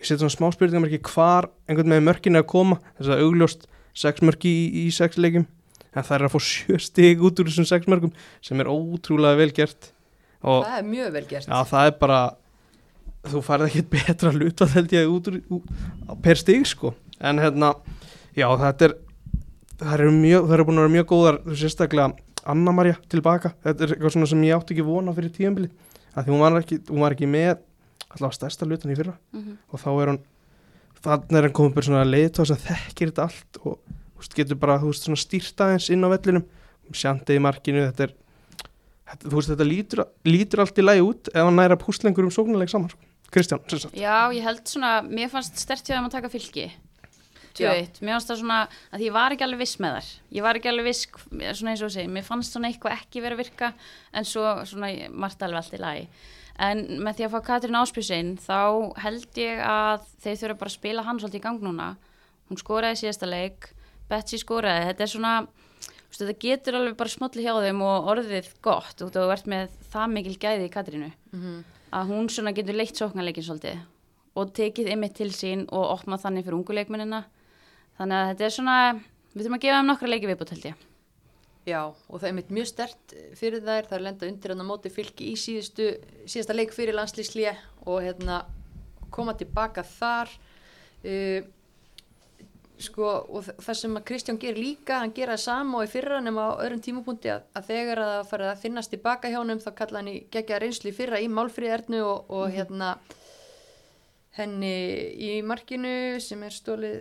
ég seti svona smá spurningar ekki hvar einhvern veginn mörkin er að koma þess að augljóst sex mörki í, í sex leikim en það er að fá sjö stig út úr þessum sex mörkum sem er ótrúlega vel gert og Það er mjög vel gert. Já, það er bara þú farið ekkert betra hluta held ég út úr út, per stig sko. En hérna, já þetta er það eru eru búin að vera mjög góðar þú sérstaklega Anna Maria tilbaka. Þetta er eitthvað svona sem ég átti ekki vona fyrir tíðanbili að því hún var ekki, hún var ekki með allavega stærsta lutan í fyrra. Mhm. og þá er hún þannig er hann komið bara svona leiðtóð sem þekkir þetta allt og þú veist, getur bara þú veist, svona stýrt aðeins inn á vellinum. Sjandið í markinu þetta er þú veist, þetta lítur, lítur allt í lagi út ef hann næra púslengur um sóknarleik saman sko. Kristján, sem sagt. Já, ég held svona, mér fannst stert hjá þeim að taka fylki 2-1, mér fannst það svona að því ég var ekki alveg viss með þar ég var ekki alveg viss, svona eins og þú segir mér fannst svona eitthvað ekki verið að virka en svo svona margt alveg allt í lagi. En með því að fá Katrín Áspjúsin þá held ég að þeir þurfa bara að spila hann svolítið í gang núna. Hún skoraði síðasta leik Betsy skoraði, þetta er svona veist, þetta getur alveg bara smolli hjá þeim og orðið gott út og þú ert með það mikil gæði í Katrínu. Að hún svona getur leitt sóknarleikin svolítið og tekið ymmið til sín og opnað þannig fyrir unguleikmennina þannig að þetta er svona við þurfum að gefa þeim nokkra leiki viðbútt held ég. Já, og það er mitt mjög stert fyrir þær, það er lenda undir hann á móti fylki í síðustu, síðasta leik fyrir landslýslíja og hérna koma tilbaka þar. Uh, sko og það sem að Kristján gerir líka, hann gera það sama og í fyrra nema á öðrum tímapunkti að, að þegar að það farið að finnast tilbaka hjá honum þá kalla hann í gegja reynslu í fyrra í málfríð ernu og, og hérna henni í markinu sem er stólið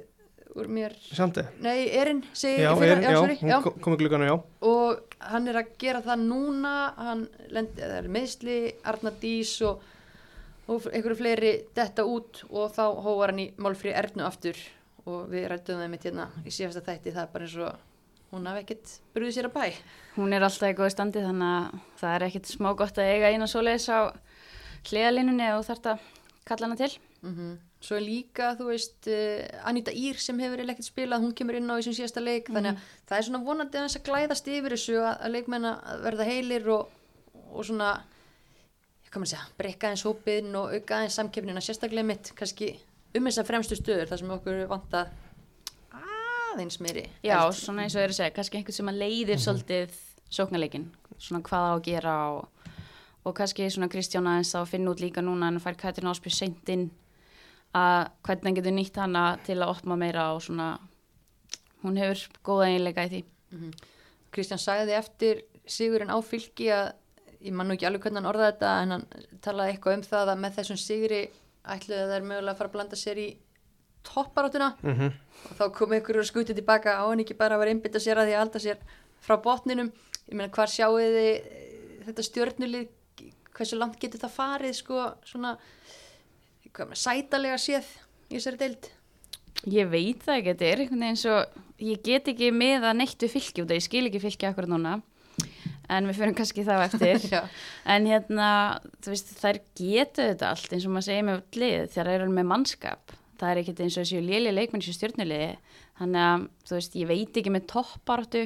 úr mér. Sjandið Nei, Erin, segi Já, fyrra, er, já, sorry, hún já. kom- kom í glugganu, já. Og hann er að gera það núna hann lendi, það er meðsli Arna Dís og, og einhverju fleiri detta út og þá hóvar hann í málfrí Ernu aftur og við rættum það mitt hérna í síðasta þætti það er bara eins og hún hafi ekkert brúðið sér að bæ. Hún er alltaf í góði standi þannig að það er ekkit smá gott að eiga eina svoleiðis á hliðalínunni og þarf að kalla hana til. Mm svo er líka, þú veist uh, Anita Ír sem hefur ekkert spilað hún kemur inn á þessum síðasta leik þannig að það er svona vonandi aðeins að glæðast yfir þessu að, að leikmenn að verða heilir og, og svona breyka aðeins hópiðin og auka aðeins samkeppnina, sérstaklega mitt kannski um þessar fremstu stöður þar sem okkur vanta aðeins meiri já, eld. svona eins og þeir að segja, kannski einhvern sem að leiðir svolítið sóknarleikin svona hvað á að gera og, og kannski svona Kristján aðeins að finna út líka núna en að fær Katrín Áspjús seint inn að hvernig hann getur nýtt hana til að opna meira og svona hún hefur góða einleika í því. Kristján sagði eftir sigurinn á fylki að ég man nú ekki alveg hvernig hann orðaði þetta en hann talaði eitthvað um það að með þessum sigri ætluði að það er mögulega að fara að blanda sér í topparáttuna mm og þá kom einhverjur að skuti tilbaka á hann ekki bara að vera einbytta sér að því að halda sér frá botninum. Ég meina hvar sjáu þið eh, þetta stjörnulið? Hversu langt getur það farið sko svona hvað með, sætalega séð í þessari deild? Ég veit það ekki, þetta er einhvern veginn svo, ég get ekki með að neitt við fylki út af, ég skil ekki fylki akkur núna, en við fyrir kannski þá eftir. En hérna, þú veist, þær getu þetta allt eins og maður segir með lið þegar það eru með mannskap. Það er ekkert eins og þessi léli leikmenn sem stjórnuliði, þannig að, þú veist, ég veit ekki með topparáttu,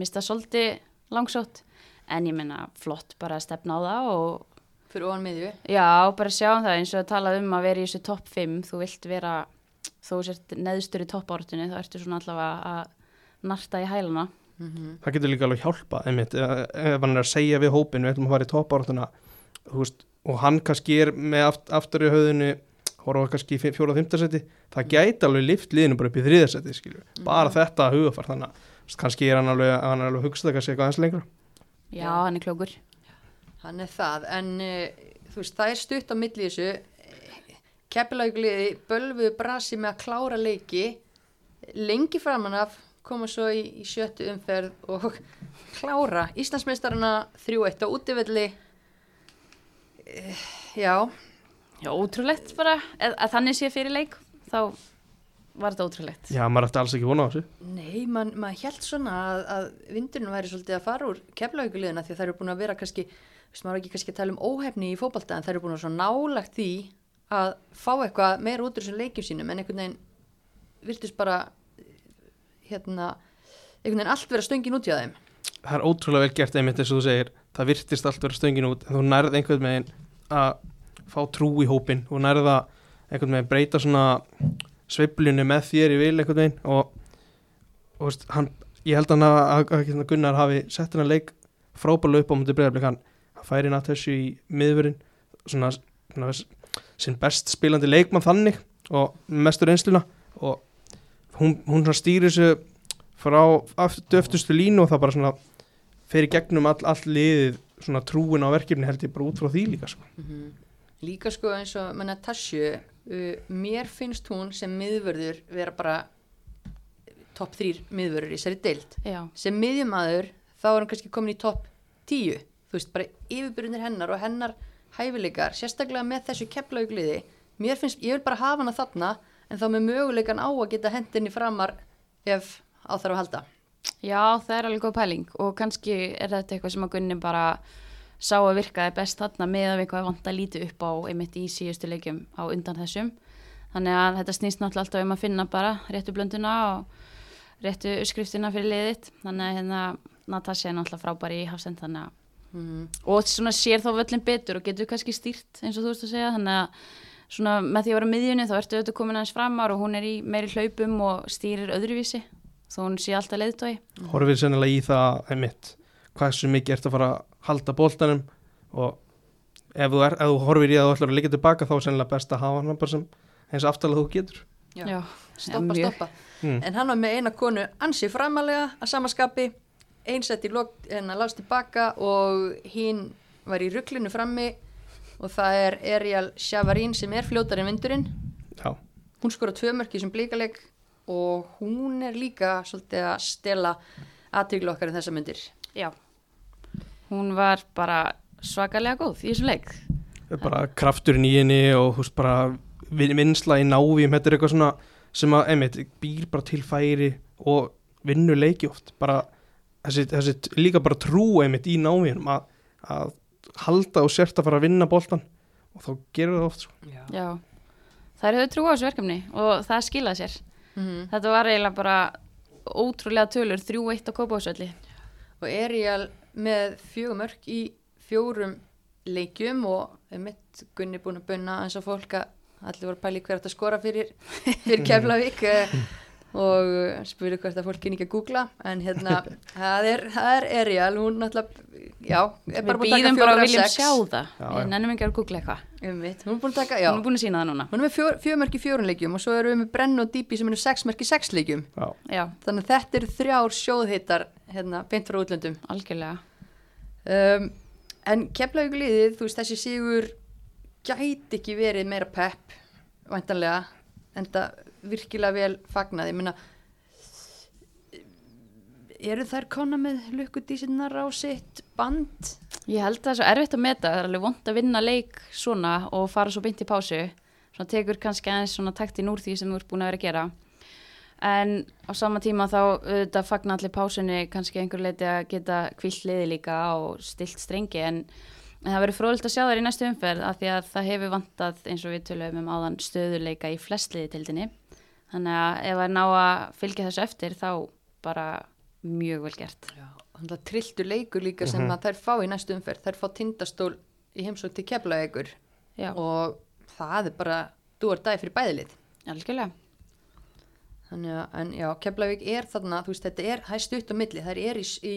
mista svolítið langsótt, en ég menna flott bara að stefna á það og fyrir ofan miðju. Já, bara sjáum það eins og að tala um að vera í þessu topp 5, þú vilt vera þú sért neðstur í toppártunni þá ertu svona allavega að narta í hæluna það getur líka alveg hjálpa einmitt, ef hann er að segja við hópin við ætlum að fara í toppártuna og hann kannski er með aft, aftur í höfðinu horfa kannski í fjóra og fymtasæti það gæti alveg lift liðinu bara upp í þriðasæti skilur. bara þetta hugafar þannig að kannski er hann alveg, hann er alveg hugsað kannski eitthvað eins lengra. Já, hann er klókur. Hann er það en uh, þú veist það er stutt á milli þessu. Keppilagliði bölfuðu brasi með að klára leiki lengi framan af koma svo í, í sjöttu umferð og klára Íslandsmeistarana 3-1 á útivelli. Eh, já. Já, ótrúlegt bara, að, að þannig sé fyrir leik þá var þetta ótrúlegt. Já, maður ætti alls ekki vona á þessu. Nei, man, maður held svona að, að vindurinn væri svolítið að fara úr keflauguleguna því að það eru búin að vera kannski, veist maður ekki kannski að tala um óhefni í fótbalta en það eru búin að vera svo nálagt því að fá eitthvað meira út úr þessum leikjum sínum en einhvern veginn virtust bara hérna, einhvern veginn allt vera stöngin út hjá þeim. það er ótrúlega vel gert einmitt eins og þú segir það virtist allt vera stöngin út en þú nærð einhvern veginn að fá trú í hópin og nærð að einhvern veginn breyta svona sveiflunni með þér í vil einhvern veginn og, og veist, hann, ég held að, að, að, Gunnar hafi sett hennar leik frábælu upp á mútið breyðarblik hann, færi þessu í miðvörinn svona, svona sinn best spilandi leikmann þannig og mestur einsluna og hún, hún svona stýri þessu frá aftur, öftustu línu og það bara svona fer í gegnum all, all liðið svona trúin á verkefni held ég bara út frá því líka sko. Mhm. Líka sko eins og með Natasju, uh, mér finnst hún sem miðvörður vera bara topp þrýr miðvörður í sér deild. Já, Sem miðjumæður þá er hún kannski komin í topp tíu, þú veist, bara yfirbyrðinir hennar og hennar hæfileikar, sérstaklega með þessu keflaugliði. Mér finnst, ég vil bara hafa hana þarna en þá með möguleikan á að geta hendinni framar ef á þarf að halda. Já, það er alveg góð pæling og kannski er þetta eitthvað sem að Gunni bara sá að virkaði best þarna með að eitthvað vant að líti upp á einmitt í síðustu leikjum á undan þessum. Þannig að þetta snýst náttúrulega alltaf um að finna bara réttu blönduna og réttu skriftina fyrir liðitt. Þannig að hérna Natasja er náttúrulega frábæri í hafsend þannig að Mm. og svona sér þá völlin betur og getur kannski stýrt eins og þú veist að segja þannig að svona með því að vera miðjunni þá ertu auðvitað komin aðeins framar og hún er í meiri hlaupum og stýrir öðruvísi þó hún sé alltaf leiðtói horfið sennilega í það einmitt hvað svo mikið ert að fara að halda boltanum og ef þú, er, ef þú horfir í að þú ætlar að liggja tilbaka þá er sennilega best að hafa hann bara sem eins aftalega þú getur Já. Já, Stoppa, mjög. stoppa. mm. En hann var með eina konu ansi framalega að samaskapi, einsett í lok en að lást tilbaka og hinn var í rugglinu frammi og það er Ariel Sjavarín sem er fljótar en vindurinn. Já, Hún skora tvö mörk í þessum blíkaleg og hún er líka svolítið að stela aðtöglu okkar en þessa myndir. Já, hún var bara svakalega góð í þessum leik bara krafturinn í henni og veist bara vin- vinnsla í návíum, þetta er eitthvað svona sem að, einmitt, býr bara til færi og vinnur leiki oft bara þessi, þessi líka bara trú einmitt í návíunum að, að halda og sért að fara að vinna boltan og þá gerur það oft sko. Já. Já, þær höfðu trú á þessu verkefni og það skilaði sér. Mm Þetta var eiginlega bara ótrúlega tölur, 3-1 á kópásvelli Og Ariel með fjögur mörk í fjórum leikjum og mitt Gunni búin að bunna eins og fólk að allir voru að pæli hver átt að skora fyrir, fyrir Keflavík eh, og spurði hvert að fólk kynni ekki að googla en hérna, það er, það er Ariel, hún náttúrulega, já, er Við býðum bara að viljum sex. sjá það. Já. Við nennum ekki að googla eitthvað. Hún er búin að taka, já, Hún er búin að sína það núna. Hún er með fjör, fjögur mörk í fjórun leikjum og svo erum við með Brenn og Dýpi sem eru sex mörk í sex leikjum. Já, Já, þannig að þetta eru þrjár sjóðhittar hérna, beint frá útlöndum. Algjörlega. Um, en Keflavík liðið, þú veist þessi sigur gæti ekki verið meira pepp væntanlega en það virkilega vel fagnaði. Ég meina eru þær kona með lukkudísinnar á sitt band Ég held að það er svo erfitt að meta, það er alveg vond að vinna leik svona og fara svo beint í pásu. Svona tekur kannski aðeins svona taktin úr því sem þú ert búin að vera að gera. En á sama tíma þá auðvitað fagna allir pásunni kannski einhver leiti að geta kvill liði líka og stilt strengi en, en það verður fróðilegt að sjá þær í næstu umferð af því að það hefur vantað eins og við tölum um áðan stöðuleika í flestliði tildinni. Þannig að ef það er ná að fylgja þessu eftir þá bara mjög vel gert. þannig að trilltu leikur líka sem að þær fá í næstu umferð. Þær fá tindastól í heimsók til Keflavíkur Já, og það er bara þú er dæði fyrir bæðilið algjörlega. Þannig að, en já, Keflavík er þarna, þú veist, þetta er hæst upp á milli, þær er í, í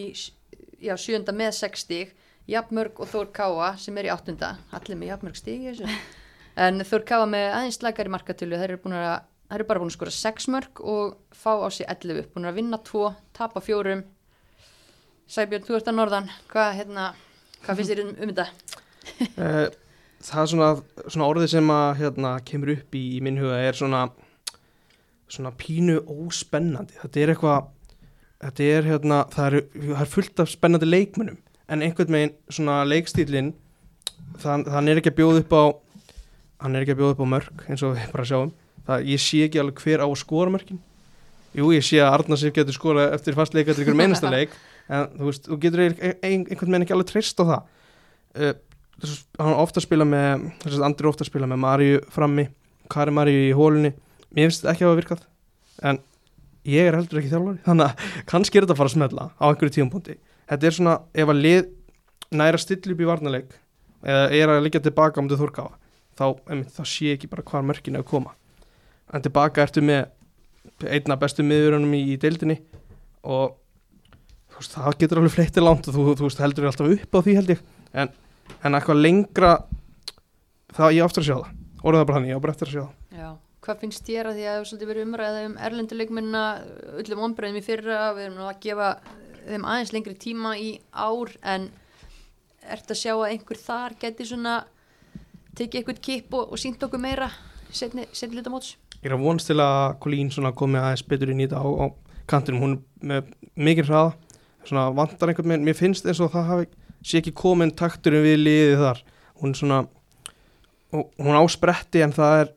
já, sjönda með sex stíg, Jafnmörg og Þór Káa sem er í áttunda, allir með Jafnmörg stíg í þessu, en Þór Káa með aðeins slagari markatölu, þær eru búin að, þær eru bara búin að skora sex mörg og fá á sig 11, búin að vinna tvo, tapa fjórum, Sæbjörn, þú ert að norðan, hvað, hérna, hvað finnst þér um, um þetta? Eh, það er svona, svona orðið sem að hérna, kemur upp í, í minn huga er svona svona pínu óspennandi. Þetta er eitthvað þetta er hérna, það er, það er fullt af spennandi leikmunum en einhvern veginn svona leikstílin þann, þann er ekki að bjóða upp á hann er ekki að bjóða upp á mörg eins og við bara sjáum það, ég sé ekki alveg hver á að skora mörkin. Jú, ég sé að Arnarsif getur skora eftir fastleika til ykkur meinasta leik en þú veist, þú getur ein, einhvern veginn ekki alveg treyst á það. Uh, þess, hann ofta spila með þess að Andri ofta spila með Maríu frammi Kari Maríu í hólunni mér finnst þetta ekki að hafa virkað en ég er heldur ekki þjálfari þannig að kannski er þetta að fara að smella á einhverju tíumpunkti þetta er svona ef að lið næra still upp í varnarleik eða er að liggja tilbaka um til Þórkáfa þá, þá sé ekki bara hvað mörkin er að koma en tilbaka ertu með einna bestu miðurunum í, í deildinni og veist, það getur alveg fleittir langt og þú, þú veist, heldur alltaf upp á því held ég. En, en eitthvað lengra það ég á eftir að sjá það. Orðið það bara hann, ég á bara eftir að sjá það. Já, hvað finnst þér að því að það hefur svolítið verið umræðið um erlenduleikminna öllum ombröðum í fyrra, við erum nú að gefa þeim aðeins lengri tíma í ár en ert að sjá að einhver þar geti svona tekið eitthvað kip og, og sínt okkur meira setni, setni Ég er að vonast til að svona komi aðeins betur inn í þetta á, á kantinum, hún er með mikið hraða, svona vantar einhvern veginn, mér finnst eins og það hafi, sé ekki komin takturinn við liðið þar, hún svona, hún á spretti en það er,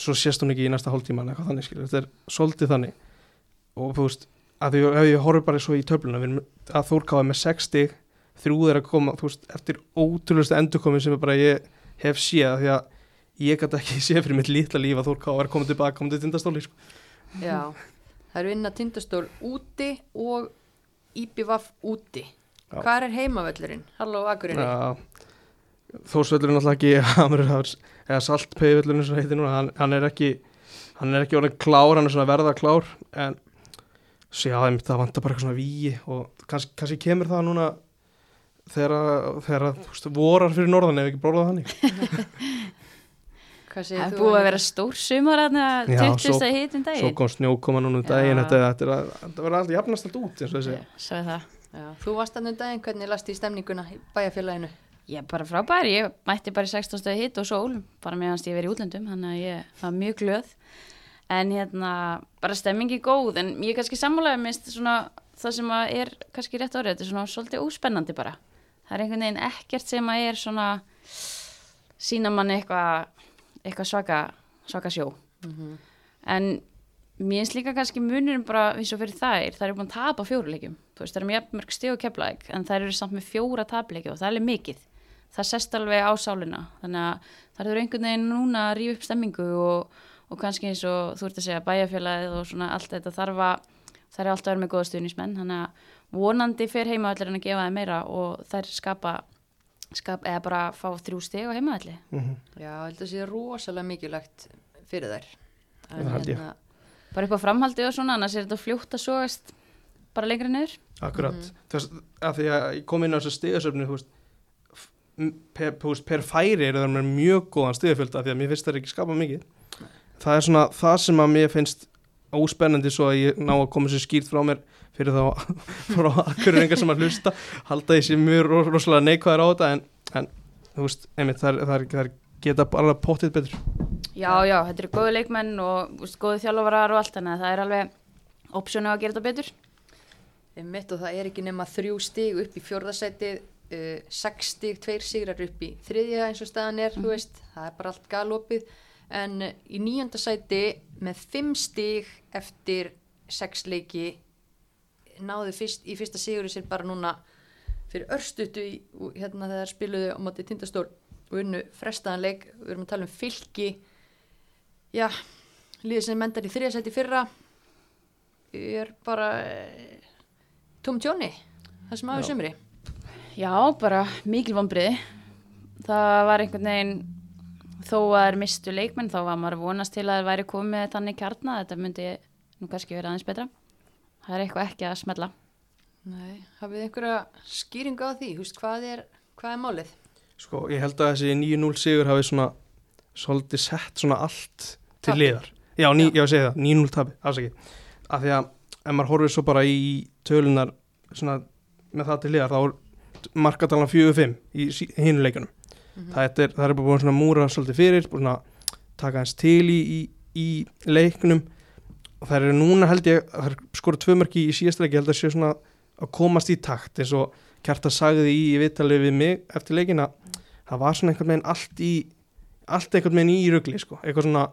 svo sést hún ekki í næsta hálftíma en eitthvað þannig skilur, þetta er svolítið þannig. Og þú veist, að því ef ég horfum bara svo í erum að Þórkáða með 60, þrjúð er að koma, þú veist, eftir ótrúlega endurkomin sem er bara ég hef séð, því að ég gæti ekki séð fyrir mitt lítla líf að Þórká var komið tilbaka, komið til tindastóli sko. Já, það eru inn að tindastól úti og IPVAF úti Já. Hvað er heimavöllurinn? Halló, Akureyri ja, Þórsvöllurinn alltaf ekki hamrur, eða saltpeiðvöllurinn sem heitir núna, hann, hann er ekki hann er ekki orðin klár, hann er svona verða klár en einmitt, það vantar bara eitthvað svona víi og kannski, kannski kemur það núna þegar, þegar þú vorar fyrir norðan ef ekki bróðað þannig Hvað Það er búið að vera stór sumar aðna Já, 20. svo- hitin svo daginn. kom snjókoma núna um daginn þetta, þetta, er að- þetta verður alltaf jafnast allt út eins og þessi Svo er það. Já, þú varst annum daginn, hvernig last í stemninguna í bæjarfélaginu? Ég er bara frábær, ég mætti bara í 16 stöðu hitt og sól, bara meðanst ég verið í útlöndum, þannig að ég var mjög glöð. En hérna, bara stemmingi góð, en ég er kannski sammálaði mist svona það sem að er kannski rétt árið, þetta er svona svolítið óspennandi bara. Það er einhvern veginn ekkert sem að er svona, sína manni eitthvað eitthva svaka, svaka sjó. En mér finnst líka kannski munurinn bara eins og fyrir þær, þær eru búin að tapa fjóruleikjum. Þú veist, það eru mjög mörg stig og keflaðik, en þær eru samt með fjóra tapleiki og það er alveg mikið. Það sest alveg á sálina. Þannig að það eru einhvern veginn núna að rífa upp stemmingu og, og kannski eins og þú ert að segja bæjarfélagið og svona allt þetta þarf að, það er alltaf að vera með góða stuðnismenn. Þannig að vonandi fer heimavallir en að gefa þeim meira og þær skapa, skapa eða bara fá þrjú stig á heimavalli. Mhm. Já, ég held að það sé rosalega mikilvægt fyrir þær. En hérna, Bara upp á framhaldi og svona, annars er þetta fljótt að sogast bara lengra niður. Akkurat, Mhm. þess að því að ég kom inn á þessu stigasöfni þú veist, per, per færi eru það mjög góðan stigafjölda því að mér finnst það ekki skapa mikið það er svona það sem að mér finnst óspennandi svo að ég ná að koma sér skýrt frá mér fyrir þá frá akkuringar sem að hlusta halda sér mjög ro- rosalega neikvæður á þetta en, en þú veist, einmitt, er, það er geta bara pottið betur Já, já, þetta eru góði leikmenn og úst, góði þjálfarar og allt þannig að það er alveg opsjónu að gera þetta betur. Einmitt og það er ekki nema þrjú stig upp í fjórðasætið, uh, sex stig, tveir sigrar upp í þriðja eins og staðan er, þú veist, það er bara allt galopið. En uh, í nýjönda sæti með fimm stig eftir sex leiki náðu fyrst, í fyrsta sigurinn sér bara núna fyrir örstutu í, hérna þegar spiluðu á móti tindastól og unnu frestaðan leik, við erum að tala um fylki, já, liðið sem mendar í þriðja sæti í fyrra er bara eh, Tom Johnny, það sem aðeins Já. sumri. Já, bara mikil vonbriði. Það var einhvern veginn, þó að það er mistu leikmenn, þá var maður að vonast til að það væri komið þannig kjarna, þetta myndi nú kannski vera aðeins betra. Það er eitthvað ekki að smella. Nei, hafið þið einhverja skýringu á því, húst, hvað er, hvað er málið? sko, ég held að þessi 9-0 sigur hafi svona svolítið sett svona allt til liðar já, ný, já. ég segi það, 9-0 tabi, afsakið af því að ef maður horfir svo bara í tölunar svona með það til liðar þá er markatalan 4-5 í hinu leikunum það, er, það er bara búin svona múra svolítið fyrir búin að taka hans til í, í, í leiknum og það eru núna held ég það er skora tvö mörki í ég held að sé svona að komast í takt eins og Kjarta sagði í viðtalið við mig eftir leikina. Það var svona einhvern veginn allt í allt einhvern veginn í rugli sko. Eitthvað svona,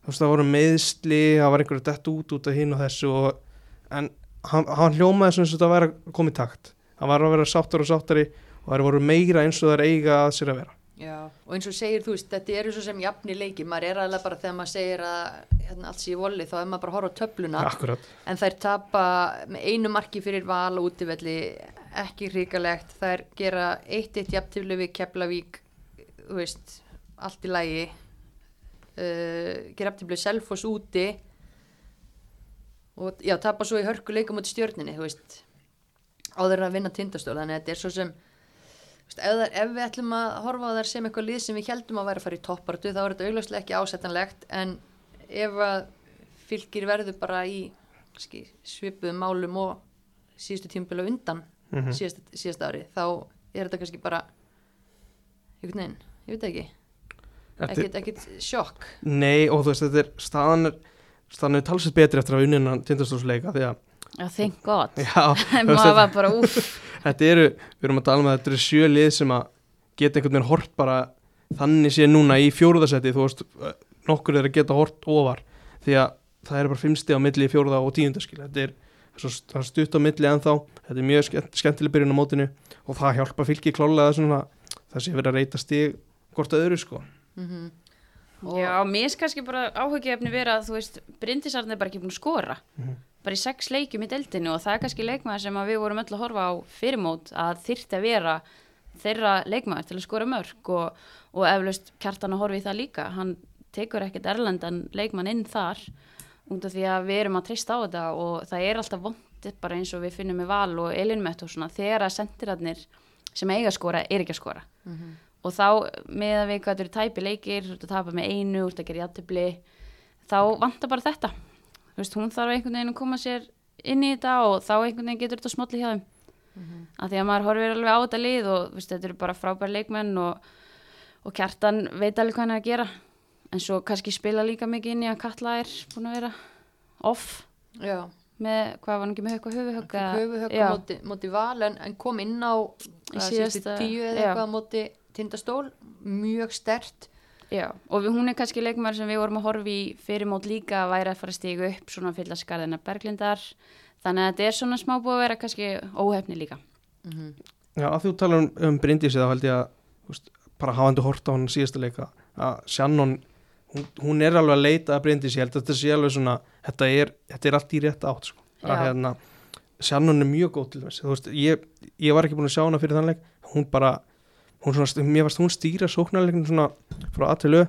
þú veist það voru meðsli það var einhverju dett út út af hinn og þessu og, en hann, hann hljómaði sem þetta væri að koma í takt. Hann var að vera sáttar og sáttari og það voru meira eins og það er eiga að sér að vera Já, og eins og segir, þú veist, þetta er eins og sem jafni leiki, maður er alveg bara þegar maður segir að hérna, allt sé í voli, þá er maður bara að horfa á töfluna, akkurat, en þær tapa með einu marki fyrir val og útivelli, ekki hrikalegt, þær gera eitt eitt jafntifli við Keflavík, þú veist, allt í lægi, uh, gera jafntifli Selfoss úti. Og já, tapa svo í hörku leikum út stjörninni, þú veist, áður að vinna tindastól, þannig að þetta er svo sem ef, ef við ætlum að horfa á þær sem eitthvað lið sem við heldum að væri að fara í toppartu þá er þetta augljóslega ekki ásettanlegt en ef að fylgir verður bara í kannski, svipuðum málum og síðustu tímabili á undan Mhm. síðast, síðast ári þá er þetta kannski bara einhvern veginn, ég veit ekki ekkert, ekkert sjokk Nei og þú veist þetta er staðan staðan er talsett betri eftir að unnina tindastóðsleika því að Já, thank god. Maður þetta, var bara úff. þetta eru, við erum að tala um að þetta eru sjö lið sem að geta einhvern veginn hort bara þannig sé núna í fjóruðasetti þú veist, nokkur er að geta hort ofar því að það er bara fimmsti á milli fjóruða og tíundaskil þetta er, svo, það er stutt á milli ennþá þetta er mjög skemmt, skemmtileg byrjun á mótinu og það hjálpa fylki klálega svona, það sé verið að reyta stig hvort að öðru sko mm Já, mér er kannski bara áhugjefni vera að þú veist, Bryndisarn er bara ekki búin að skora. Mhm. Bara í sex leikjum í deildinu og það er kannski leikmaður sem við vorum öll að horfa á fyrirmót að þyrfti að vera þeirra leikmaður til að skora mörg og, og eflaust kjartan að horfa í það líka. Hann tekur ekkert erlendan leikmann inn þar út af því að við erum að treysta á þetta og það er alltaf vondið bara eins og við finnum með val og elinmett og svona þegar að sendirarnir sem eiga að skora er ekki að skora. Og þá með að við hvað eru tæpi leikir þú ert að tapa með einu, þú ert að gera játtöfli þá vantar bara þetta veist, hún þarf einhvern veginn að koma sér inn í þetta og þá einhvern veginn getur þetta smolli hjá þeim. Af því að maður horfir alveg á þetta lið og veist, þetta eru bara frábæri leikmenn og, og kjartan veit alveg hvað hann er að gera. En svo kannski spila líka mikið inn í að Katla er búin að vera off já, með, hvað var hann ekki með högg og höfuhögg eða- höfuhögg Já. á móti, móti val en, en kom inn á síðustu tíu eða eitthvað á móti tindastól, mjög stert Já, og við, hún er kannski leikmar sem við vorum að horfa í fyrirmót líka að væri að fara að stíga upp svona fylla skarðina berglindar. Þannig að þetta er svona smá búið að vera kannski óhefni líka. Já, að þú talar um, um Bryndísi þá held ég að þú veist, bara hafandi hort á hann síðasta leika að Shannon, hún, hún er alveg að leita að Bryndísi, ég held að þetta sé alveg svona þetta er, þetta er allt í rétt átt sko. að hérna, Shannon er mjög góð til þess, þú veist, ég, ég var ekki búin að sjá hana fyrir þann leik, hún bara svona, mér varst hún stýra sóknarleikinu svona frá að til au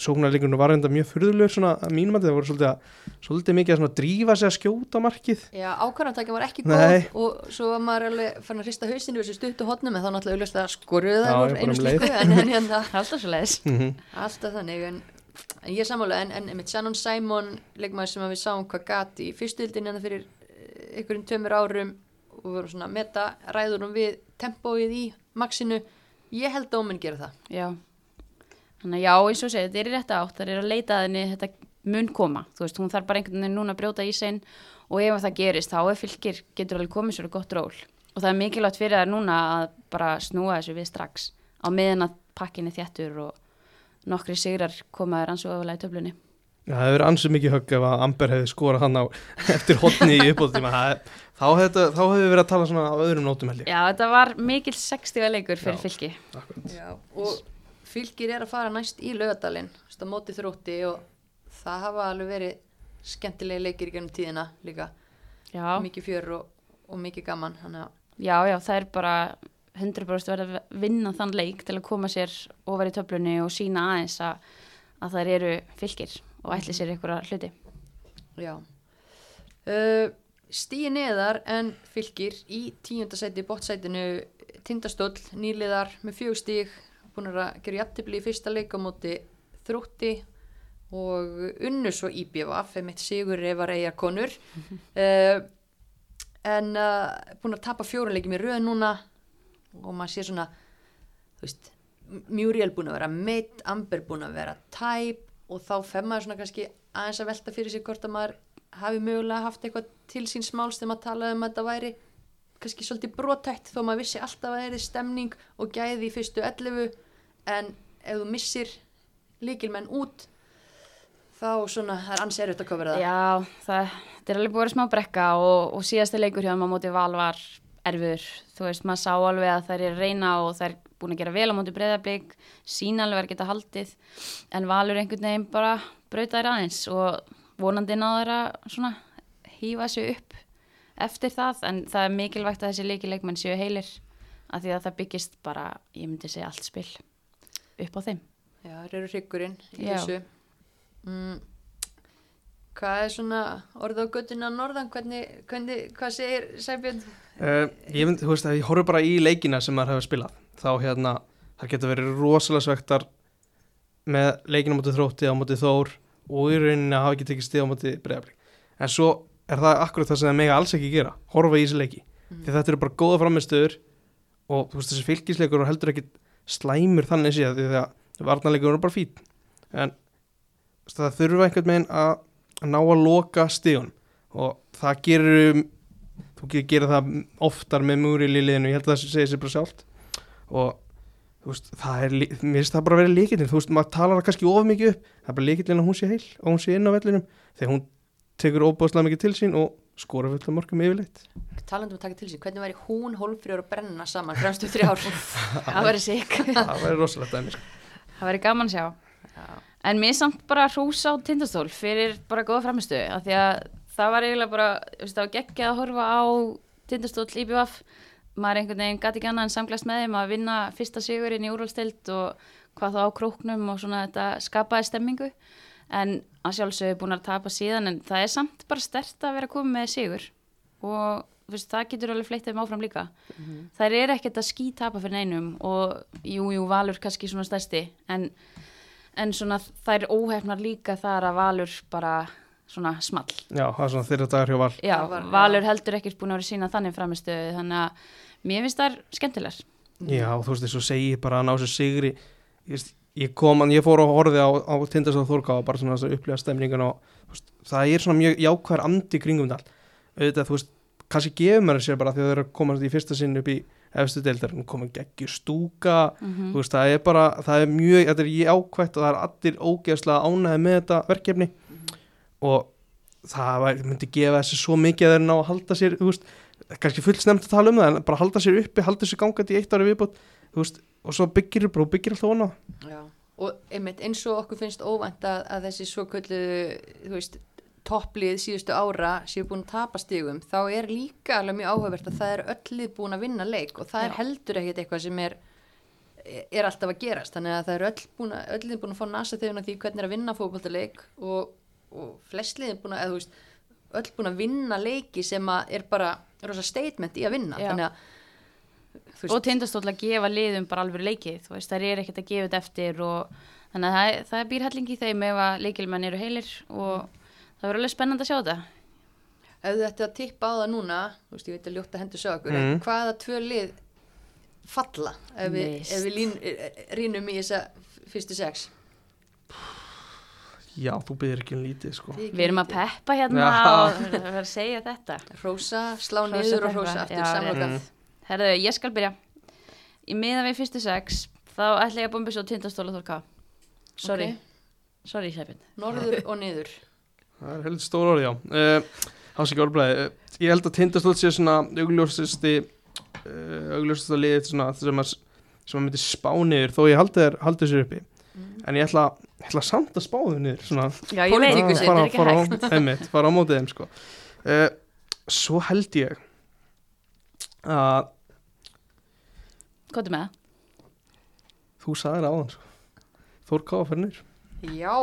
sóknarleikinu var enda mjög furðulegur svona að mínum að það voru svolítið, að, svolítið mikið að svona drífa sig að skjóta markið Já, ákvarðantækja var ekki Nei. góð og svo var maður alveg fann að hrista hausinu þessu stuttu hotnum en þá náttúrulega auðvitað skoruðu Já, það úr bara einu um leið. slíku en, en hérna Það er alltaf svo leiðis. mm -hmm. alltaf þannig en, en ég er sammála en, en með Shannon Simon leikmaður sem að við sáum hvað gati í fyrstu hildin en fyrir eh, einhverjum tömur árum og við vorum svona að meta ræðurum við tempóið í maxinu ég held að mun gera það Já. Þannig að já, eins og segja, þetta er í rétta átt, það er að leita að henni, þetta mun koma. Þú veist, hún þarf bara einhvern veginn núna að brjóta í sein og ef það gerist, þá er fylgir, getur alveg komið í gott ról. Og það er mikilvægt fyrir það núna að bara snúa þessu við strax á meðan að pakkinni þjættur og nokkri sigrar komaður ansvo öfulega í töflunni. Já, það hefur verið ansið mikið högg ef að Amber hefði skorað hann á eftir hotni í uppbóðtíma Það- þá hefði við verið að tala svona á öðrum nótum held ég. Já, þetta var mikil 60 leikur fyrir Já. fylki. Já, og fylgir er að fara næst í laugadalinn á móti þrótti og það hafa alveg verið skemmtilegi leikir í gennum tíðina líka. Já, mikið fjör og, og mikið gaman þannig að já, já, það er bara 100% verið að vinna þann leik til að koma sér ofar í töflunni og sína aðeins að, að þær eru fylgir og ætli sér einhverja hluti. Já. Uh, stíi neðar en fylgir í tíundasæti bótsætinu tindastóll, nýliðar með fjög stíg, búin að gera jafntefli í fyrsta leik á móti þrótti og unnu svo IBVF, mitt sigur reyfar eigar konur uh, en uh, búin að tapa fjóruleikjum í röð núna og maður sé svona þú veist, Muriel búin að vera meitt, Amber búin að vera tæp og þá fer maður svona kannski aðeins að velta fyrir sig hvort að maður hafi mögulega haft eitthvað til síns máls þegar maður talaði um að þetta væri kannski svolítið brotætt þó maður vissi alltaf að það er stemning og gæði í fyrstu 11 en ef þú missir líkilmenn út þá svona, það er ansi erfitt að kofra það. Já, það, þetta er alveg vera smá brekka og, og síðasti leikur hjá þeim á móti val var erfur. Þú veist, maður sá alveg að þær er reyna og þær er búin að gera vel á móti breyðarbygg, sína alveg að geta haldið, en valur einhvern veginn bara brauta þær aðeins og vonandi náður að svona hýfa sig upp eftir það, en það er mikilvægt að þessi leikileikmenn séu heilir, af því að það byggist bara, ég myndi segja allt spil upp á þeim. Já, það eru hryggurinn í Já. þessu mm, Hvað er svona orða á göttuna norðan, hvernig, hvernig hvað segir Sæbjörn? Uh, ég mynd, þú veist, að ég horfði bara í leikina sem maður hefur spilað þá hérna, það getur verið rosalega svektar með leikina móti þrótti á móti þór og í rauninni að hafa ekki tekið stig á móti breyðablik en svo er það akkurat það sem það mega alls ekki gera horfa í þessi leiki. Mm. því þetta eru bara góða framistöður og þú veist þessi fylgisleikur er heldur ekki slæmur þannig séð því að varnarleikur er bara fín en það þurfa einhvern veginn að að ná að loka stígun og það gerir þú ge- gerir það oftar með múri í liðinu, ég held að það segir sér bara sjálft og þú veist, það er, mér finnst það bara að vera líkillin þú veist, maður talar það kannski of mikið upp það er bara líkillin að hún sé heil og hún sé inn á vellinum þegar hún tekur óbúðslega mikið til sín og skora fullt af mörgum yfirleitt Talandum að taka til sín, hvernig væri hún, hólfrjóður og brenna saman fremstu þrjár? Það verður sikk. það væri rosalegt dæmi sko. Það verður gaman að sjá. En mér samt bara hrúsa á tindastól fyrir bara góða framistu af því að það var eiginlega bara, þú veist, það var geggjað að horfa á tindastól í BVF maður einhvern veginn gæti ekki annað en samglast með þeim að vinna fyrsta sigurinn í úrvalstild og hvað þá á króknum og svona þetta skapaði stemmingu. En að sjálfsögðu búin að tapa síðan en það er samt bara stert að vera komið með sigur. Og veist, það getur alveg fleitt þeim áfram líka. Þær eru ekkert að skítapa fyrir neinum og jú, jú, Valur kannski svona stærsti en, en svona þær óhefnar líka þar að Valur bara svona small. já, það er svona þeirra dagar hjá val Já, Það Valur heldur ekkert búin að vera sína þannig framistöðu þannig að mér finnst þær skemmtilegar. já, þú veist, þess að segi ég bara að ná sér sigri ég, veist, ég kom, ég fór og horfði á, á tindastóð Þórká bara svona þess að upplifa stemningun og þú veist, það er svona mjög jákvæður andi kringum þetta allt. auðvitað, þú veist, kannski gefur mér sér bara því að það er að komast í fyrsta sinn upp í efstu deildar, hún komið geggjur stúka Mm þú veist, það er bara, það er mjög þetta er jákvætt og það er allir ógeðslega ánæði með þetta verkefni og það var, myndi gefa þessi svo mikið að þeir ná að halda sér veist, kannski fullt snemt að tala um það en bara halda sér uppi, halda sér gangandi í eitt ári viðbútt og svo byggir bara og byggir alltaf vona Já, og einmitt eins og okkur finnst óvænt að, að þessi svo köllu, þú veist, topplið síðustu ára séu búin að tapa stigum, þá er líka alveg mjög áhugavert að það er öll lið búin að vinna leik og það er Já. heldur ekkert eitthvað sem er er alltaf að gerast, þannig að það er öll, búin að, öll lið búin að fá nasa þegar því hvernig er að vinna fótboltaleik og, og flest lið er búin að, eða þú veist öll búin að vinna leiki sem að er bara rosa statement í að vinna, Já. þannig að þú veist, Og tindastóll að gefa liðum bara alveg leikið, þú veist, þær eru ekkert að gefa þetta eftir og þannig að það, það býr helling í þeim ef að leikilmenn eru heilir og það verður alveg spennandi að sjá þetta. ef þú ætti að tippa á það núna þú veist, ég veit að ljóta hendur Mhm. en hvaða tvö lið falla ef við, við lín, rínum í þessa fyrstu sex já, þú byggir ekki um lítið sko. Við erum að peppa hérna. Og verður að segja þetta. hrósa, slá niður og hrósa aftur Já, samlokað rétt. Herðu, ég skal byrja. Í miðan við fyrstu sex, þá ætla ég að bomba svo tindastóla þorka. Sorry, sorry Sæbjörn. norður og niður. Það er heldur stór orð, já. Uh, Hásik Árblæði, uh, ég held að tindastótt sé svona augljósasti uh, augljósasta liðið svona, sem að sem að myndi spá niður þó ég haldi þér haldi sér uppi en ég ætla, ég ætla samt að spá þau niður svona Já, ég veit Pólitíkusinn, ekki, þetta fara, er ekki fara, hægt. á, einmitt, fara á mótið þeim sko. uh, svo held ég að Kóttu með það. þú sagðir á hann sko. Þór Káa fyrir niður já,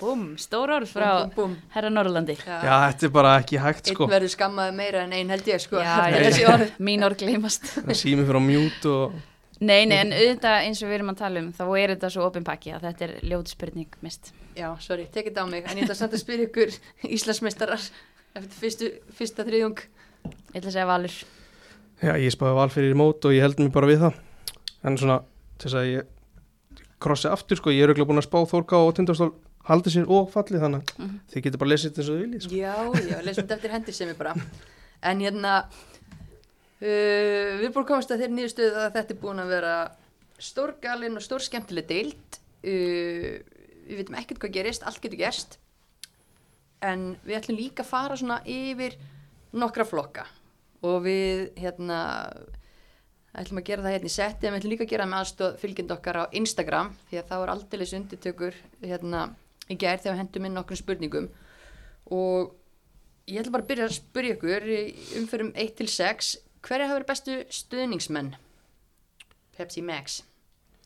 Búm, stór orð frá búm, búm, herra Norrlandi. já. já, þetta er bara ekki hægt einn sko. verður skammaði meira en einn held ég sko Já, ég mín orð gleymast. það sími fyrir á mjút og Nei, nei, en auðvitað eins og við erum að tala um, þá er þetta svo opin pakki að þetta er ljót spurning mist. já, sorry, tekið á mig en ég ætla samt að spyrja ykkur Íslandsmeistarar eftir fyrstu, fyrsta þriðjung Ég ætla að segja valur. já, ég spáði val fyrir mót og ég held mér bara við það en svona, til þess að ég krossi aftur sko, ég er auðvitað búin að spá Þór Káa og Tindastól haldi sér og falli þannig að Mhm. þið getur bara lesið þetta eins og þið viljið sko. Já, já, lesum þetta eftir hendi sem ég bara En hérna uh, Við búin að komast að þeirri nýðustuð að þetta er búin að vera stórgalinn og stór skemmtileg deild. Uh, Við veitum ekkert hvað gerist, allt getur gerst. En við ætlum líka að fara svona yfir nokkra flokka. Og við hérna ætlum að gera það hérna í setti en við ætlum líka að gera það með aðstóð fylgjend okkar á Instagram því að það var aldeilis undirtökur hérna í gær þegar við hendum inn nokkrum spurningum. Og ég ætla bara að byrja að spyrja ykkur umförum 1 til 6 hverja hafa verið bestu stuðningsmenn Pepsi Max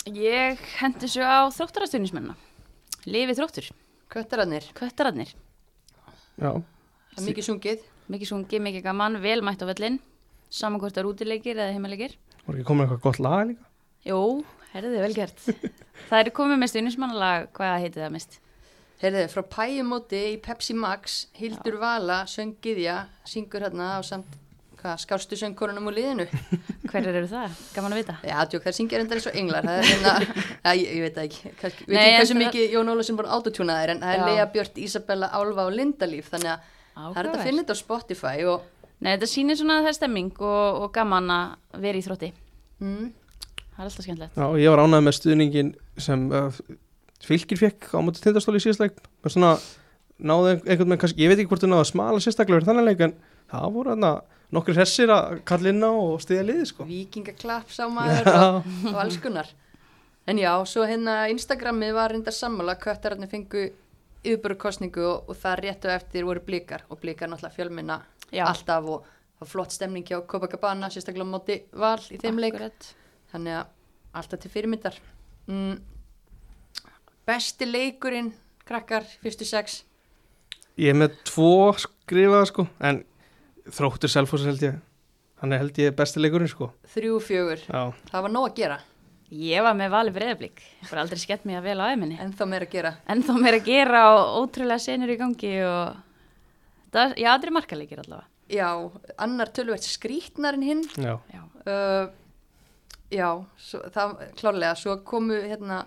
Ég hendi svo á þróttarastunnismennina. Lifi þróttur, Köttararnir, köttararnir. já, það er mikið sungið Mikið sungi, mikið gaman, vel mætt á vellin. Saman hvort það er útileikir eða heimalegir. var ekki komin eitthvað gott lag líka Jú, herðið vel gert. það er komið með stuðnismannalag, hvað heitir það mist? Heyrðu, frá pæjumóti í Pepsi Max, Hildur Vala, söng Gyðja, syngur hérna á samt, hvað, skástu söngkorunum úr liðinu. Hverjir eru það? Gaman að vita. Já, tjók, það syngja reyndar eins og englar, það er hérna, ja, ég, ég veit það ekki, kannski, veit Nei, ekki en hversu það- mikið Jón Ólafsson búin autotúnaðir, en það er. Lea Björt, Isabella, Álfa og Lindalíf, þannig að það er þetta að finna þetta á Spotify og, Nei, þetta sýnir svona að það er stemming og, og gaman að vera í þrótti. mm, Það er alltaf skemmtilegt. Já, ég var ánægð með stuðningin sem uh, fylgir fekk á móti tindastóli í síðastleik náðu einhvern veginn ég veit ekki hvort þau náðu að smala sérstaklega fyrir þannig leik en það voru hérna nokkur hressir að kalla inn á og stiða liði sko vikingaklapp sá maður og, og alls kunnar. En já, svo hérna Instagramið var reyndar sammála, köttararnir fengu yfirbörukostningu og, og það réttu eftir voru blikar og blikar náttúrulega fjölminna Já. alltaf og það var flott stemning hjá Copacabana, sérstaklega á móti val í þeim leik. Þannig að alltaf til fyrirmyndar. Mm, besti leikurinn, krakkar, fyrstu sex. Ég er með tvo skrifaða sko en þróttur Selfoss held ég hann er held ég besti leikurinn sko Þrjú, fjögur. Já, Það var nóg að gera, Ég var með vali breyðablík. Bara aldrei skemmt mig að vel á æminni. en þá meira að gera. En þá meira að gera og ótrúlega senur í gangi og... Það, já, það er markaleikir allavega. Já, annar tölvert skrítnar en hinn. já. Uh, já, svo, það klárlega, svo komu hérna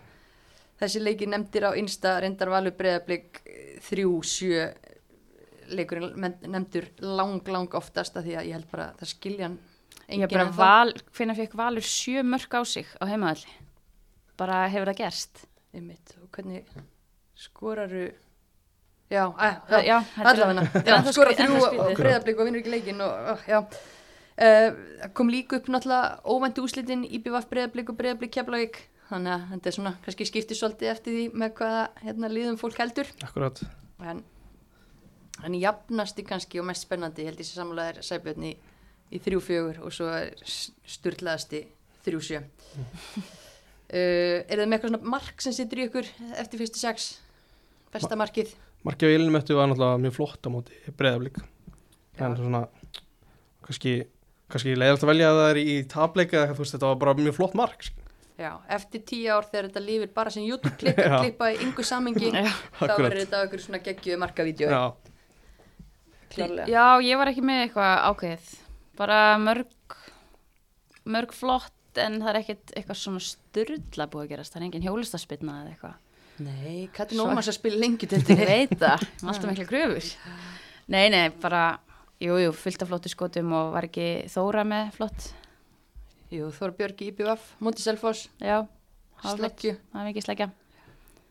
þessi leiki nefndir á Insta reyndar valur breyðablík þrjú, sjö leikurinn men- nefndur lang, lang oftast að því að ég held bara að það skilja hann Ég enginn bara ennþá. val, hvernig fekk Valur sjö mörg á sig á heimaðalli? Bara hefur það gerst? Einmitt, og hvernig skoraru já, að, já, Já, þetta er- allavega. Þetta er já, ennþá skora skrí- þrjú og breyðablík og vinnur ekki leikin og, og, já. Uh, kom líka upp náttúrulega óvæntu úslitin IBVF breyðablík og breyðablík keflavík. Þannig að þetta er svona kannski skiptir svolítið eftir því með hvaða hérna, liðum fólk heldur. Akkurat en, en jafnasti kannski og mest spennandi held ég sem samlega er sæbjörn í, í þrjú fjögur og svo sturlaðasti þrjú sjö uh, er það með eitthvað svona mark sem situr í ykkur eftir fyrstu sex besta markið Markið á Ilmöttu var náttúrulega mjög flott á móti breyðablík Já. en svona kannski, kannski leiðast að velja að það er í tableika þú veist þetta var bara mjög flott mark. Já, eftir tíu ár þegar þetta lífir bara sem Já. klippa í yngu samingi Já. þá verður þetta okkur svona geggjuð markavídeó Já, klárlega Já, ég var ekki með eitthvað ákveðið. Bara mörg, mörg flott en það er ekkert eitthvað svona styrla búið að gerast. Það er engin hjólistaspilna eða eitthvað. Nei, Katrin Svo- Ómars að spila lengi til Ég veit það, alltaf mikla kröfur. Nei, nei, bara, jú, jú, fullt af flottu skotum og var ekki Þóra með flott. Jú, Þóra það var flott. Sleggju Það er mikið sleggja.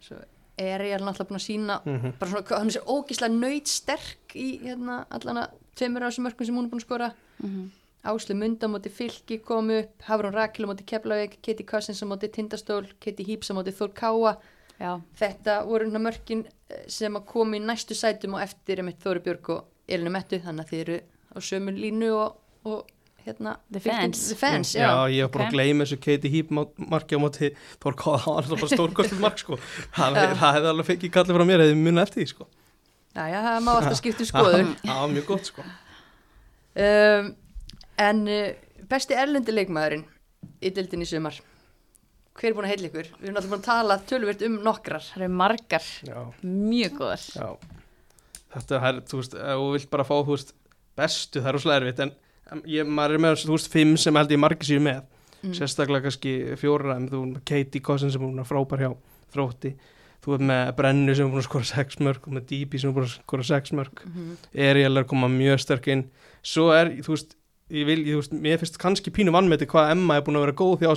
Svo er ég náttúrulega búin að sína Mhm. bara svona, hvað- hann er svo ógislega nöyt sterk í hérna allana tveimur á þessum mörgum sem hún er búin að skora. Mm Áslu Munda móti Fylki kom upp Hafrún Rakel móti Keflavík, Katie Cousins móti Tindastól, Katie Heeps móti Þór Káa. Já, þetta voru hérna mörkin eh, sem að koma í næstu sætum og eftir einmitt Þóri Björg og Elinu Mettu þannig að þið eru á sömu línu og, og hérna The fans. the fans já, já. ég var bara Ok. að gleyma þessu Katie Heap marki á móti Þór Káða, það var bara stórkostið mark sko. það, Já. það hefði alveg fengið kallið frá mér eða munið eftir því sko. Já, já, það má alltaf skipta um skoðun það var mjög gott sko. um, en uh, besti erlendi leikmaðurinn í dildin í sumar hver er búin að heilla ykkur? Við erum alltaf búin að tala tölvert um nokkrar það eru margar, já, mjög góðar. já þetta er, þú veist, ef þú vilt bara fá þú veist, bestu, það er erfitt en ég, maður er með, þú veist, fimm sem held ég margir sér með, Mm. sérstaklega kannski fjóra, en þú er með Katie Cousins sem er búin að frábær hjá þrótti. Þú er með Brennu sem er búin að skora sex mörg og með DB sem er búin að skora sex mörg mm -hmm. Ariel er að koma mjög sterk inn. Svo er, þú veist, ég vil, ég, þú veist mér finnst kannski pínu vannmeti hvað Emma er búin að vera góð því á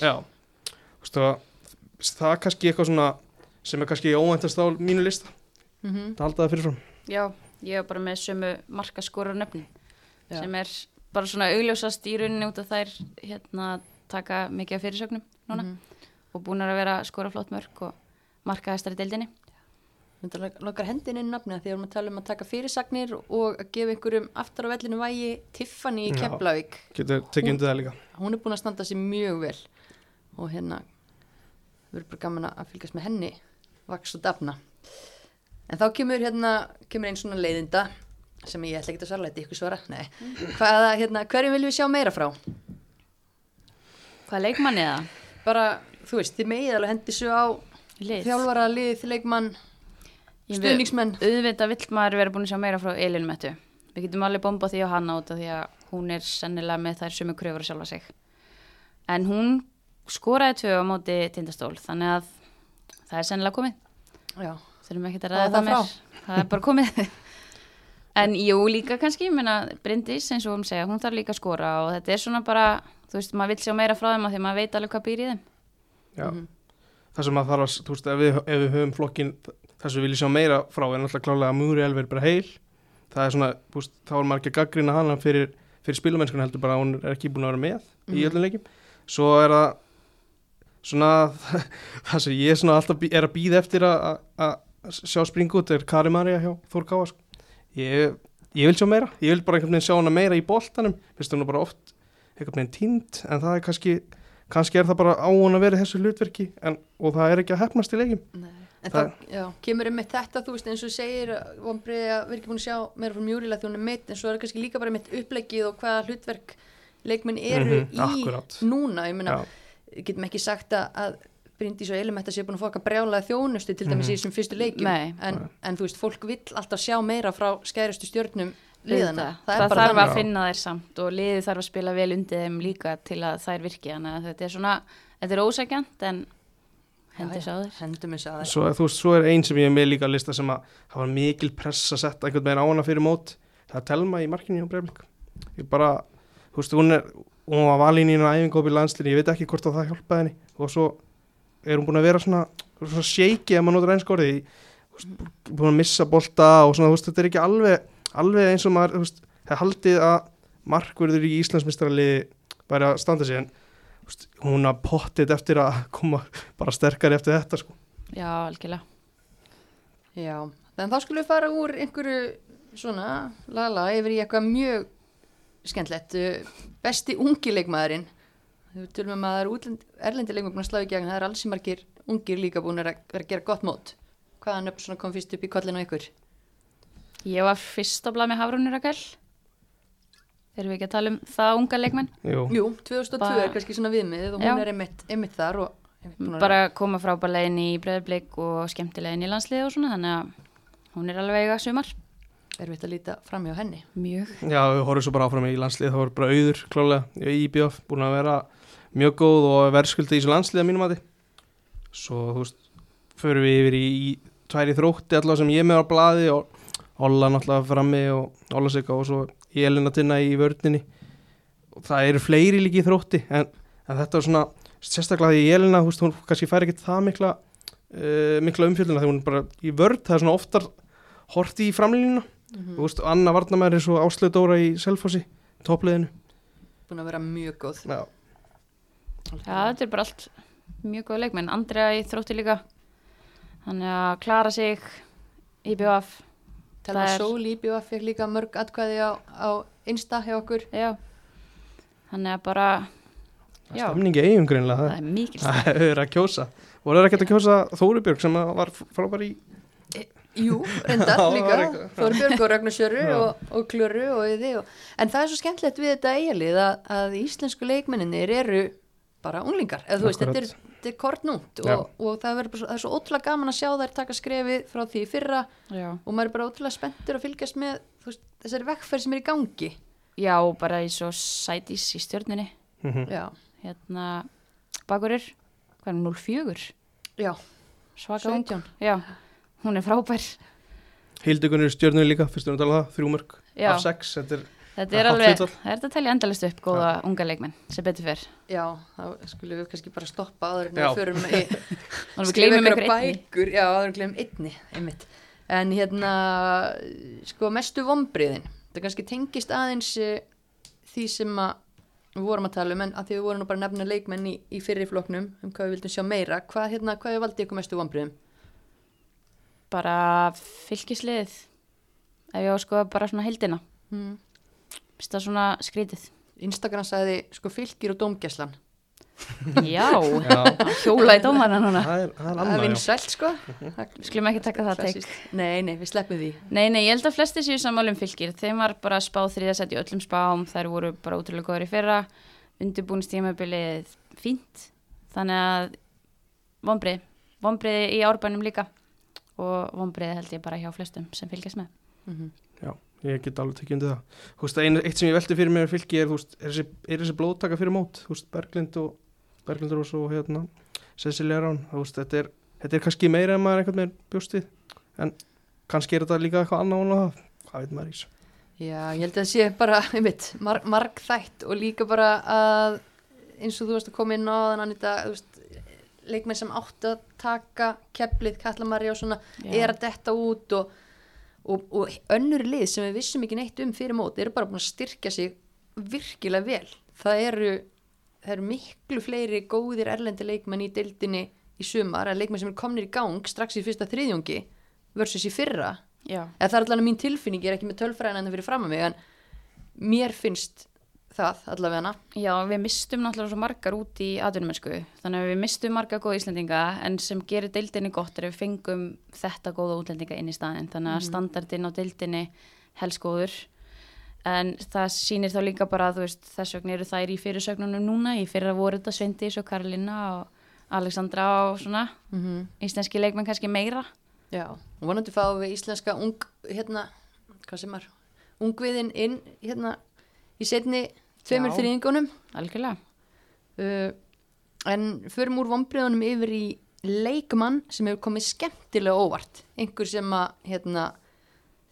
Já, þú veist það er kannski eitthvað svona sem er kannski óvæntast á mínu lista. Mm -hmm. það halda það fyrirfram. Já, ég er bara með sömu markaskóra nöfnin Já. sem er bara svona augljósast í rauninni út af þær hérna taka mikið af fyrirsögnum núna Mhm. og búin að vera skora flott mörg og markaðistar í deildinni. Lokar hendin inn nafni því að við erum að tala um að taka fyrirsagnir og að gefa einhverjum aftar á vellinu vægi Tiffany í. Keflavík getur tekið undir það líka hún er búin að standa sér mjög vel og hérna við erum bara gaman að fylgjast með henni vaks og dafna en þá kemur hérna kemur einn svona leiðinda sem ég ætla ekki að svara, þetta ykkur svara. Hvaða, hérna, hverjum viljum við sjá meira frá Hvað er leikmanni eða? bara, þú veist, þið megið alveg hendi svo á Lið. þjálfara, lið, leikmann, stuðningsmenn auðvitað vill maður vera búin að sjá meira frá Elinu Mettu. Við getum alveg bomba því á hana út af því að hún er sennilega með þær sumu kröfur að sjálfa sig. En hún skoraði tvö á móti tindastól, þannig að það er sennilega komið. Já, Þurfum ekki að Það er ræða það það meir. Það er bara komið. En jú, líka kannski, ég meina, Bryndís, eins og hún segja, hún þarf líka að skora og þetta er svona bara, þú veist, maður vill sjá meira frá þeim af því að maður veit alveg hvað býr í þeim. Já. Mhm. Það sem að þarf að, þú veist, ef við, ef við höfum flokkin þess að við viljum sjá meira frá er náttúrulega klálega að Múri Elver bara heil það er svona, þú veist, þá er maður ekki að gaggrina hana fyrir, fyrir spilumennskuna heldur bara að hún er ekki búin að vera með í Mhm. öllum leikjum svo er það svona það sem ég svona alltaf bí, er að býða eftir að, að, að sjá springa út er Kari Marja hjá Þór Káa sko. Ég, ég vil sjá meira, ég vil bara einhvern veginn sjá hana meira í boltanum, finnst hún bara oft einhvern veginn tínt, en það er kannski kannski er það bara á hún að vera þessu hlutverki en, og það er ekki að hefnast í leikim Nei. En Það- þá já, kemur um með þetta, þú veist, eins og segir vonbreiði að við erum ekki búin að sjá meira frá mjúrila því hún er meitt, en svo er kannski líka bara mitt upplegið og hvaða hlutverk leikmenn eru Mhm, í akkúrat. núna, ég meina, getum ekki sagt að Bryndís og Elimetta sé búin að fá okkar brjálaði þjónustu til dæmis í þessum fyrstu leikjum. En, en þú veist, fólk vill alltaf sjá meira frá skærustu stjörnum liðana, það, er bara þarf að finna þær samt og liðið þarf að spila vel undir þeim líka til að þær virki. Þannig að þetta er svona, þetta er ósækjant en hendur Já, sá já, þér hendum þess að svo, þú veist, svo er ein sem ég er með líka að lista sem að hafa mikil press að setja einhvern veginn á hana fyrir mót. Það er Telma í markinu hjá Breiflik ég bara, þú veist, hún er hún var valin í einu í landslinni ég veit ekki hvort að það hjálpaði henni. Og svo er hún búin að vera svona, svona shaky ef maður notur einskórið búin að missa bolta og svona, veist, þetta er ekki alveg alveg eins og maður, veist, það haldið að markverður í Íslandsmistaraliði væri að standa sig en veist, hún að pottið eftir að koma bara sterkari eftir þetta sko. já, algjörlega Já, þannig þá skulum við fara úr einhverju svona lala yfir í eitthvað mjög skemmtlegt besti ungi leikmaðurinn við tölum um að það er útlend, erlendi leikmaður búin að slá í gegn, það er alls margir ungir líka búin að vera að gera gott mót. Hvaðan upp svona kom fyrst upp í kollinu á ykkur? Ég var fyrst að blað með Hafrúnir Rakel. Erum við ekki að tala um það unga leikmenn? Jú. Jú, 2002 Bara- er kannski svona viðmið og hún er einmitt, einmitt þar og einmitt að bara koma frábælega inn í breðblik og skemmtilega inn í landslið og svona þannig að hún er alveg eiga sumar. Er við að líta fram hjá henni. Mjög. Já, við horfum svo bara áfram í landslið, það voru bara auður klálega í IBF, búin að vera mjög góð og verðskulda í þessu landslið að mínum að Svo, þú veist, förum við yfir í, í tværi þrótti allavega sem ég með á blaði og Olla náttúrulega frammi og Olla Sigga og svo Elina Tinna í vörninni. Og það eru fleiri líki í þrótti en, en þetta er svona, sérstaklega því Elina, þú veist, hún kannski fær ekkert það mikla, uh, mikla umfjölduna þegar hún er bara í vörð, það er svona oftar horti í framlínuna mm Þú veist, Anna Varnamæri svo Áslöð Dóra í Selfossi, toppliðinu. búin að vera mjög góð Já. Já, þetta er bara allt mjög góð leikmenn. Andrea í þrótti líka. Þannig að klara sig í BVF. Telma er- Sól í BVF fekk líka mörg atkvæði á, á Insta hjá okkur Já. Þannig að bara, Það er Já. Stemningi eigum greinlega, það það, er mikil það er að kjósa. Voru það ekkert að kjósa Þórubjörg sem að var frábær í... Jú, reyndar líka. Þorbjörg og Ragnarsjöru Já. og, og Klöru og yði og, en það er svo skemmtilegt við þetta eigalið að, að íslensku leikmenninir eru bara unglingar, eða þú veist, þetta er, þetta er kortnúnt og, og það, er bara svo, það er svo ótrúlega gaman að sjá þær taka skrefið frá því í fyrra Já. og maður er bara ótrúlega spenntur að fylgjast með þú veist, þessari vekkferð sem er í gangi Já, bara í svo sætis í stjörnunni. Mhm. Já, Hérna, bakurir, er 04? já, Svaka ung. 17 Já, hún er frábær. Hildegunir stjörnur líka, fyrst við að tala um það, þrjú mörg Já, af sex, þetta er... þetta er alveg, það er þetta að telja endalist upp góða unga leikmenn, sem betur fyrr. Já, þá skulum við kannski bara stoppa áður en við förum í við einhverja ykkur bækur, já, áður en gleymum einni, einmitt. En hérna, sko, mestu vombriðin, það kannski tengist aðeins eh, því sem að við vorum að tala um, en að því við vorum nú bara að nefna leikmenn í, í fyrri flokknum um hvað við vildum sjá meira, hvað, hérna, hvað er valdið ykkur mestu vombriðum? Bara fylgisliðið, ef ég á að skoða bara svona heildina. Hmm. Fyrst það svona skrítið. Instagram sagði, sko, fylgir og dómgæslan. Já, Já, hjóla í dómarna núna. það er, það er er annað, já. vinsælt, sko. Við skulum ekki taka það teik. Klassískt. Nei, nei, við sleppum því. Nei, nei, ég held að flesti séu sammálum fylgir. Þeim var bara spáð þriðasett í öllum spám. Þær voru bara útrúlega góður í fyrra. Undirbúinstímabilið fínt. Þannig að vombri, vonbreiði í árbænum líka og vonbreiði held ég bara hjá flestum sem fylgjast með. Mhm. Ég get alveg tekið undir það. Þú veist, ein, eitt sem ég velti fyrir mér með fylki er, veist, er, þessi, er þessi blóðtaka fyrir mót? Þú veist, Berglind og Berglind Rós og hérna, Cecilia Rán þú veist, þetta er, þetta er kannski meira en maður einhvern veginn bjóst við. En kannski er þetta líka eitthvað annað og það, hvað veit maður í þessu? Já, ég held að það sé bara, einmitt, mar margþætt og líka bara að eins og þú veist að koma inn á þann Anita, þú veist, leikmenn sem áttu að taka keflið, Kallamari og svona, er að detta út og, og, og önnur lið sem við vissum ekki neitt um fyrir mót, eru bara búin að styrkja sig virkilega vel. Það eru, það eru miklu fleiri góðir erlendi leikmenn í deildinni í sumar, að leikmenn sem er komnir í gang strax í fyrsta þriðjungi versus í fyrra. Já, eða það er allavega mín tilfinning, ég er ekki með tölfræðina en það fyrir fram að mig en mér finnst það allavega. Já, við mistum náttúrulega svo margar út í atvinnumennsku, þannig að við mistum margar góða Íslendinga en sem gerir deildinni gott er að við fengum þetta góða útlendinga inn í staðin, þannig að standardin á deildinni helst góður. En það sýnir þá líka bara að þess vegna eru þær í fyrirsögnunum núna, í fyrra voru þetta Sveindís og Karolina og Alexandra og svona, mm -hmm. íslenski leikmenn kannski meira. Já, og vonandi fáum við íslenska ung, hérna, hvað sem er ungviðin inn, hérna í setni tveimur þrýðingunum algjörlega. uh, en förum úr vonbreiðunum yfir í leikmann sem hefur komið skemmtilega óvart. Einhver sem að, hérna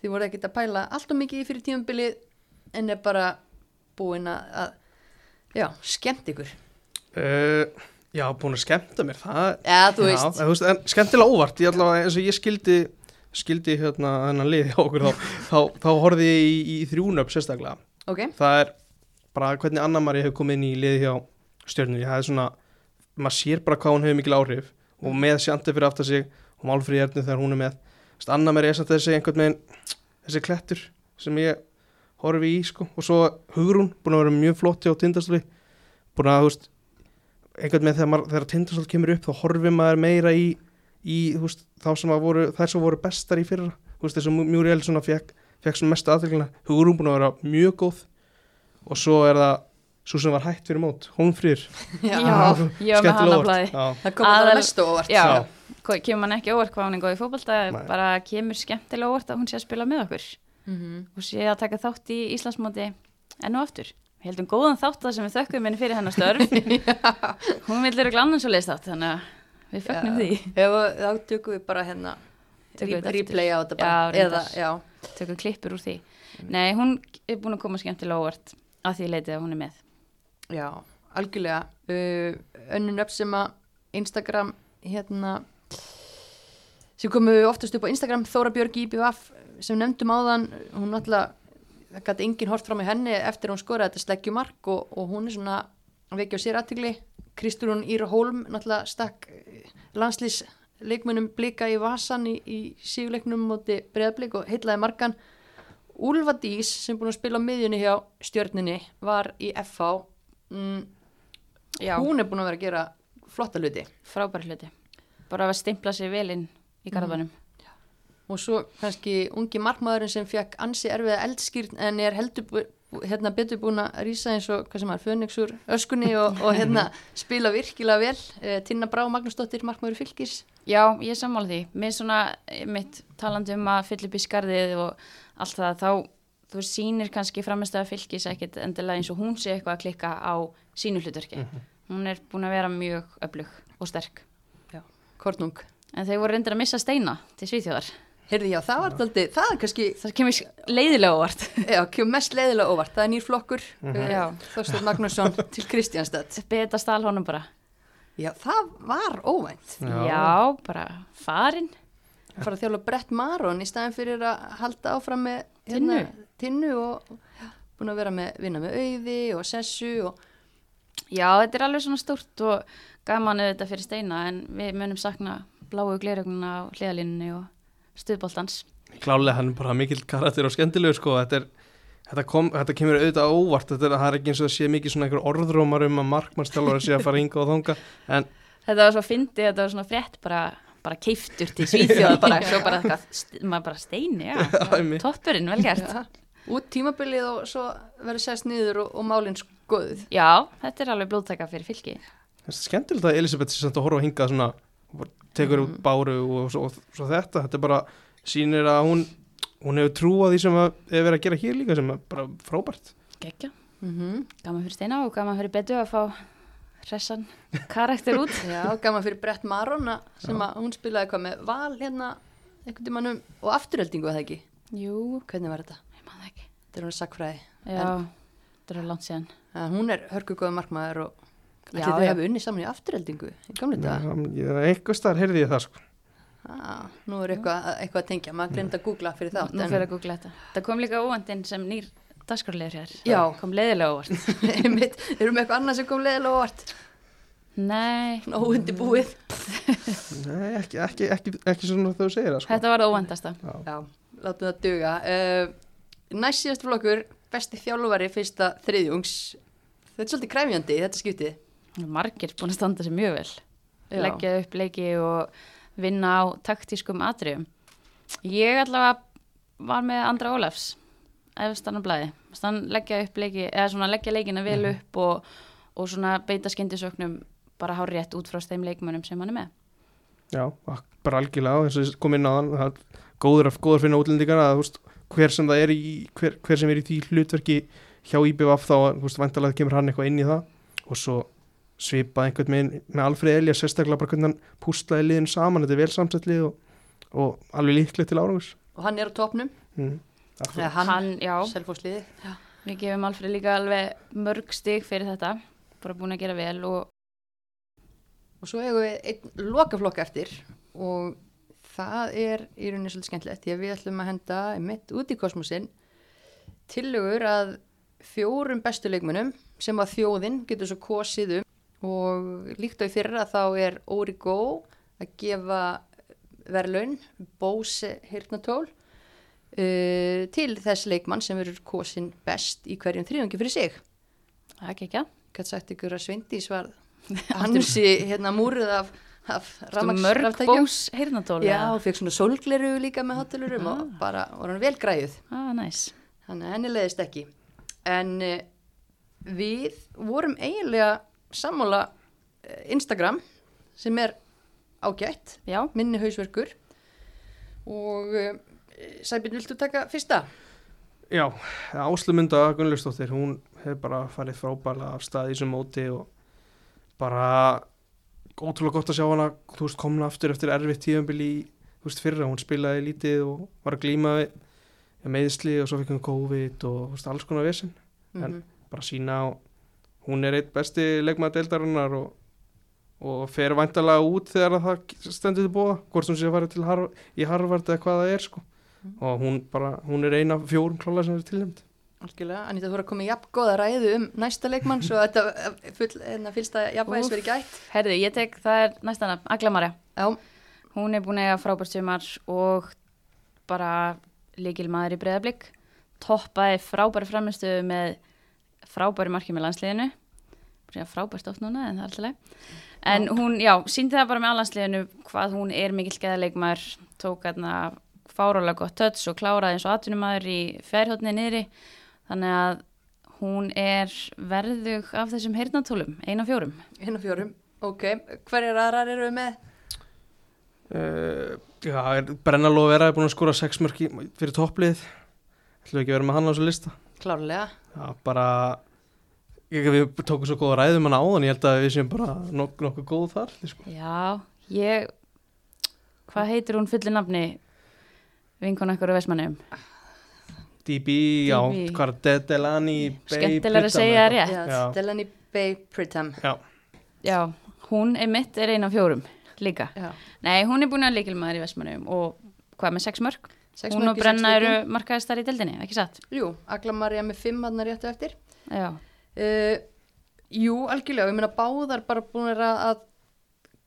þið voru ekkert að pæla allt og mikið í fyrir tímabilið en er bara búin að, að já, skemmt ykkur. Uh, já, búin að skemmta mér það, Já, þú já, veist. en, þú veist en skemmtilega óvart, ég allavega eins og ég skildi skildi hérna þennan lið hjá okkur þá, þá, þá horfði ég í, í þrjúnöp sérstaklega. Ok, það er bara hvernig Anna-Mari hefur komið inn í liði hjá stjörnunni, það er svona maður sér bara hvað hún hefur mikil áhrif og með sjandi fyrir aftar sig og málfríð ernu þegar hún er með. Þú veist, Anna-Mari er samt þessi einhvern veginn þessi klettur sem ég horfi í sko. Og svo Hugrún búin að vera mjög flott hjá Tindastóli búin að þú veist einhvern veginn þegar, þegar Tindastóli kemur upp þá horfi maður meira í, í þú veist, þá sem að voru, þær sem voru bestar í fyrra. Þú veist, þess að Muriel svona fekk fekk sem mest aðtöklina, Hugrún búin að vera mjög góð og svo er það svo sem var hætt fyrir mót, Hólmfrýr já, Já, ég var með óvart. blaði. Já. það kom það mest óvart Já, Já. Kemur mann ekki óvart hvað hún er góð í fótbolta, Nei. bara kemur skemmtilega óvart að hún sé að spila með okkur Mhm. og sé að taka þátt í Íslandsmóti enn og aftur. Við heldum góðan þátt það sem við þökkum henni fyrir hennar störf. hún vil eru glannan svo leist átt, þannig að við fögnum því. Ef, þá tökum við bara hérna þetta replay á þetta Já, bara reyndar. eða, já, Tökum klippur úr því. Nei, hún er búin að koma skemmtilega óvart að því leitið að hún er með. já, algjörlega. Uh, önnur nöfn sem að Instagram hérna sem komu oftast upp á Instagram Þóra Björg IBVF sem nefndum áðan hún náttúrulega það gæti enginn hort fram í henni eftir hún skoraði þetta sleggjumark og, og hún er svona að vekja á sér aðtigli Kristrún Íra Hólm náttúrulega stakk landslýs leikmönnum blika í vasan í, í síguleiknum móti breðblik og heitlaði markan Úlfa Dís sem búin að spila á miðjunni hjá stjörninni var í FH mm, hún er búin að vera að gera flotta hluti frábæri hluti. Bara að stimpla sér vel inn í garðbænum. og svo kannski ungi markmaðurinn sem fekk ansi erfiða eldskýrn en er heldur hérna betur búin að rýsa eins og hvað sem er fönixur öskunni og, og hérna spila virkilega vel eh, Tinna Brá Magnúsdóttir markmaður fylgis Já, ég er sammála því. Mér svona, mitt talandi um að fylla upp í skarðið og allt það, þá þú sýnir kannski framistöða fylgis ekkit endilega eins og hún sé eitthvað að klikka á sínu hlutverki. Hún er búin að vera mjög öflug og sterk. Kornung En þeir voru reyndir að missa steina til Svíþjóðar. Heyrði já, það var daldi, það er kannski Það kemur leiðilega óvart. já, kemur mest leiðilega óvart, það er nýr flokkur mm Já. Þorstein Magnússon til Kristjánstad Beta stál honum bara. Já, það var óvænt Já, bara farin. Fara að þjála Brett Maron í staðin fyrir að halda áfram með hérna, tinnu og búin að vera með vinna með auði og sessu og Já, þetta er alveg svona stórt og gaman auðvitað fyrir steina en við munum sakna bláu glerögnuna á hliðalínunni og stuðboltans. klálega hann er bara mikill karakter og skemmtilegur sko þetta, er, þetta, kom, þetta kemur auðvitað óvart þetta er, er ekki eins og það sé mikið svona einhver orðrómar um að markmannstjálfur sé að fara hinga og þanga en Þetta var svo fyndið, þetta var svona frétt bara, bara keiftur til Svíþjóð bara, svo bara maður bara steini, já, toppurinn, vel gert. ja, út tímabilið og svo verður sest niður og, og málinn skoðuð Já, þetta er alveg blóðtaka fyrir fylki. það er skemmtilegt að Elisabeth sé samt að horfa að hinga svona tekur Mhm. út báru og svo, og svo þetta, þetta er bara sýnir að hún hún hefur trú á því sem að er verið að gera hér líka sem er bara frábært Gekja. Mm Gaman fyrir Steina og gaman fyrir Betu að fá hressan karakter út. Já, gaman fyrir Brett Marona sem að hún spilaði hvað með val hérna einhvern tímanum og afturöldingu að það ekki. Jú, Hvernig var þetta? ég maður ekki. Þetta er hún sakfræði. Já, þetta er langt síðan. En hún er hörku góða markmaður og Já, þau hefur unni saman í afturöldingu í gamle þetta. einhver staðar heyrði ég það sko Ah, nú er eitthvað, eitthvað að tengja, maður glemt að googla fyrir þátt. Nú fyrir að googla þetta. Það kom líka óvandinn sem nýr dagskrarlegur hér. Já. Kom leiðilega óvart. Einmitt, erum við eitthvað annað sem kom leiðilega óvart. Nei, Óundi búið. Nei, ekki, ekki, ekki, ekki svona þau segir það sko þetta var það óvandasta. Já. Já, látum það duga. Uh, næst síðast flokkur, besti þjálfari fyrsta þriðjungs. Þetta er svolítið kræfjandi, þetta skiptið. Margir búin að standa sér mjög vel. Já. Leggja upp leiki og vinna á taktískum atriðum. Ég allavega var með Andra Ólafs efstan á blæði. Þann leggja upp leiki, eða svona leggja leikina vel upp og, og svona beita skyndisöknum bara hár rétt út frá þeim leikmönnum sem hann er með. Já, bara algjörlega og ég kom inn á hann það er góður að góður að finna útlendingar að veist, hver sem það er í hver, hver sem er í því hlutverki hjá IBVF þá vandalega kemur hann eitthvað inn í það og svo svipað einhvern með, með Alfred Elias sérstaklega bara hvernig hann púslaði liðin saman þetta er vel samsett lið og, og alveg líklegt til árangus Og hann er á topnum, mm. Eða hann, Hann, já, selfhóðsliði. við gefum Alfred líka alveg mörg stig fyrir þetta. Bara búin að gera vel og Og svo hefur við einn lokaflokk eftir og það er í rauninni svolítið skemmtilegt því að við ætlum að henda mitt út í kosmosin tillögur að fjórum bestu leikmunum sem að þjóðin getur svo kosið um. Og líkt á í fyrra þá er Origo að gefa verðlaun Bose Hirtnatól uh, til þess leikmann sem verður kosin best í hverjum þriðungi fyrir sig. það er ekki ekki. Gætt sagt ykkur að Sveindís var hansi hérna múrið af, af rafmagns- Mörg raftækjum. bós heyrnatól. Já, og fekk svona sólgleru líka með hotelurum og bara voru hann vel græjuð. Ah, næs. Þannig að henni leiðist ekki. En uh, við vorum eiginlega sammála uh, Instagram sem er ágætt, Já, minni hausverkur og uh, Sæbjörn, viltu taka fyrsta? Já, Áslumunda Gunnlaugsdóttir, hún hefur bara farið frábæla af stað í þessum móti og bara ótrúlega gott að sjá hana, þú veist, komna aftur eftir erfitt tíðanbíl í, þú veist, fyrra, hún spilaði lítið og var að við meðsli og svo fikk hún COVID og þú veist, alls konar vesinn, En- Mhm. bara sína á, hún er eitt besti leikmaður deildarinnar og, og fer væntalega út þegar að það stendur til búa, hvort hún sé að fara til Har í Harvard eða hvað það er, sko og hún bara, hún er eina fjórum klála sem er tilnæmt Algjörlega, Anita, þú voru að koma í jafn góða ræðu um næsta leikmann svo að þetta eh, full, hérna, fylsta jafnvægis Úff. verið gætt. herði, ég tek, það er næsta nafn, Agla Marja. Já, Hún er búin að eiga frábært sumar og bara líkil maður í breyðablík. Toppaði frábæri framistuðu með frábæri marki með landsliðinu. Að frábært oft núna en það er alltaf leið. En hún, já, síndi það bara með landsliðinu hvað hún er mikill geðaleikmaður, tók hérna fárálega gott töts og kláraði eins og atvinnumæður í fjærhjóttni niðri. Þannig að hún er verðug af þessum heyrnatólum, eina fjórum. og fjórum. Ok, hverjar aðrar eru við með? Uh, já, er Brennaló vera er búin að skora 6 mörki fyrir topplið ætlum við ekki að vera með hann á þessu lista Klárlega. já, bara ég, við tókum svo góða ræðum hann áðan ég held að við séum bara nok nokkuð góð þar sko. Já, ég hvað heitir hún fullu nafni vinkon ekkur á Vestmannum DB, já, hvað er De Delani Bay, skemmtilega að segja það rétt. Delaney Bay Pritam. já, Já, hún er mitt er eina af fjórum líka. Já. Nei, hún er búin að líkilmaður í Vestmannum og hvað með sex mörg? Sex hún mörk og Brenna eru markaðistar í deildinni, ekki satt? Jú, Agla Marja með fimm hann réttu eftir. Já, Uh, jú, algjörlega, ég meina báðar bara búin að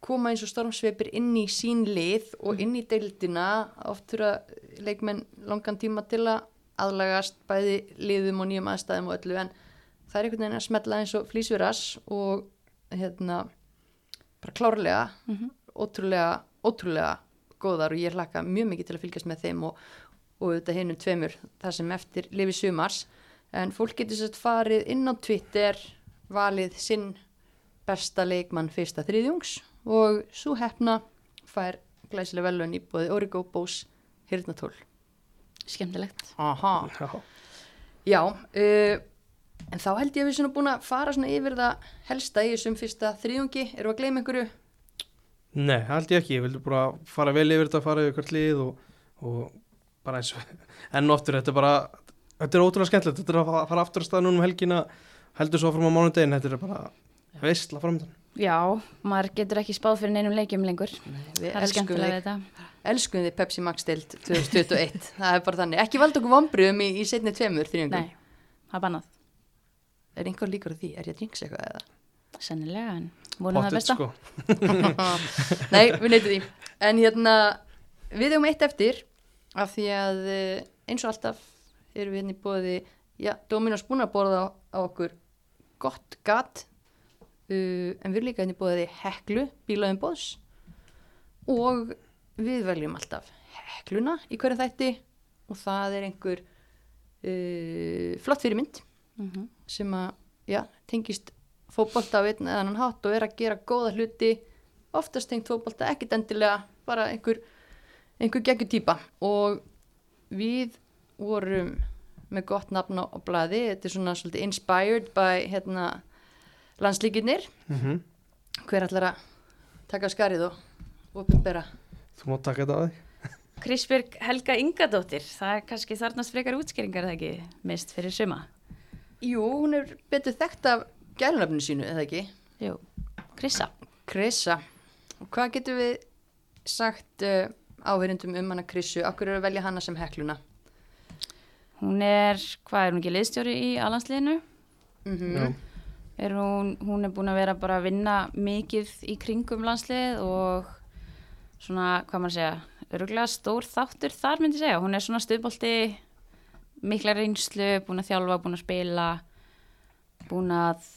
koma eins og stormsveipir inn í sín lið og inn í deildina. Oft þurfa leikmenn langan tíma til að aðlagast bæði liðum og nýjum aðstæðum og öllu en það er einhvern veginn að smetla eins og flýsveras og hérna bara klárlega Mhm. ótrúlega, ótrúlega góðar og ég hlakka mjög mikið til að fylgjast með þeim og, og auðvitað hinum tveimur það sem eftir lifi sumars. En fólk getur sett farið inn á Twitter valið sinn besta leikmann fyrsta þriðjungs og svo hefna fær glæsilega velun í bóði Origo Bose Hirtnatól skemmtilegt. Aha. Já. Já, uh, en þá held ég að við svona búin að fara svona yfir það helsta í þessum fyrsta þriðjungi, eru að gleyma einhverju? Nei, held ég ekki, ég vildi bara fara vel yfir þetta, fara yfir hvert lið og, og bara eins og enn og aftur, þetta er bara, þetta er ótrúlega skemmtilegt, þetta er að fa- fara aftur að stað núna um helgina, heldur svo fram á mánudegin, þetta er bara veistla framöndan. Já, maður getur ekki spáð fyrir neinum leikjum lengur. Við Það er elskum við þetta. elskum þið Pepsi Max deild 2021, það er bara þannig. Ekki valda okkur vombriðum í, í setni tveimur þriðjungum. Nei, það er bannað. Er einhver líkur á því? Er ég að drinks eitthvað eða? Sennilega, en vonum það besta. sko. Nei, við neytum því. En hérna, við hefum eitt eftir af því að eh, eins og alltaf erum við hérna í bóði, já, Dominos búin að borða á, á okkur gott gat, uh, en við erum líka hérna í bóði heklu, bílaðum bóðs og við veljum alltaf hekluna í hverju þætti. Og það er einhver uh, flott fyrirmynd Mm sem að, já, tengist fótbolta á einn eða annan hátt og er að gera góða hluti, oftast tengt fótbolta, ekkit endilega, bara einhver, einhver geggjur típa. Og við vorum með gott nafn á, blaði, þetta er svona svolítið inspired by hérna landslíkinir, Mhm. hver ætlar að taka skarið og opinbera. Þú mátt taka þetta á þig. Krisbjörg Helga Ingadóttir, það er kannski þarnast frekar útskýringar er það ekki mist fyrir suma. Jú, hún er betur þekkt af gælunafninu sínu, eða ekki? Jú, Krissa. Krissa. Og hvað getum við sagt uh, áhverjandum um hana Krissu? Akkur eru að velja hana sem hekluna? Hún er, hvað er hún ekki liðstjóri í alansliðinu? Mm Já. Er hún, hún er búin að vera bara að vinna mikið í kringum landslið og svona, hvað maður segja, öruglega stór þáttur þar myndi segja. Hún er svona stuðbolti, mikla reynslu, búin að þjálfa, búin að spila, búin að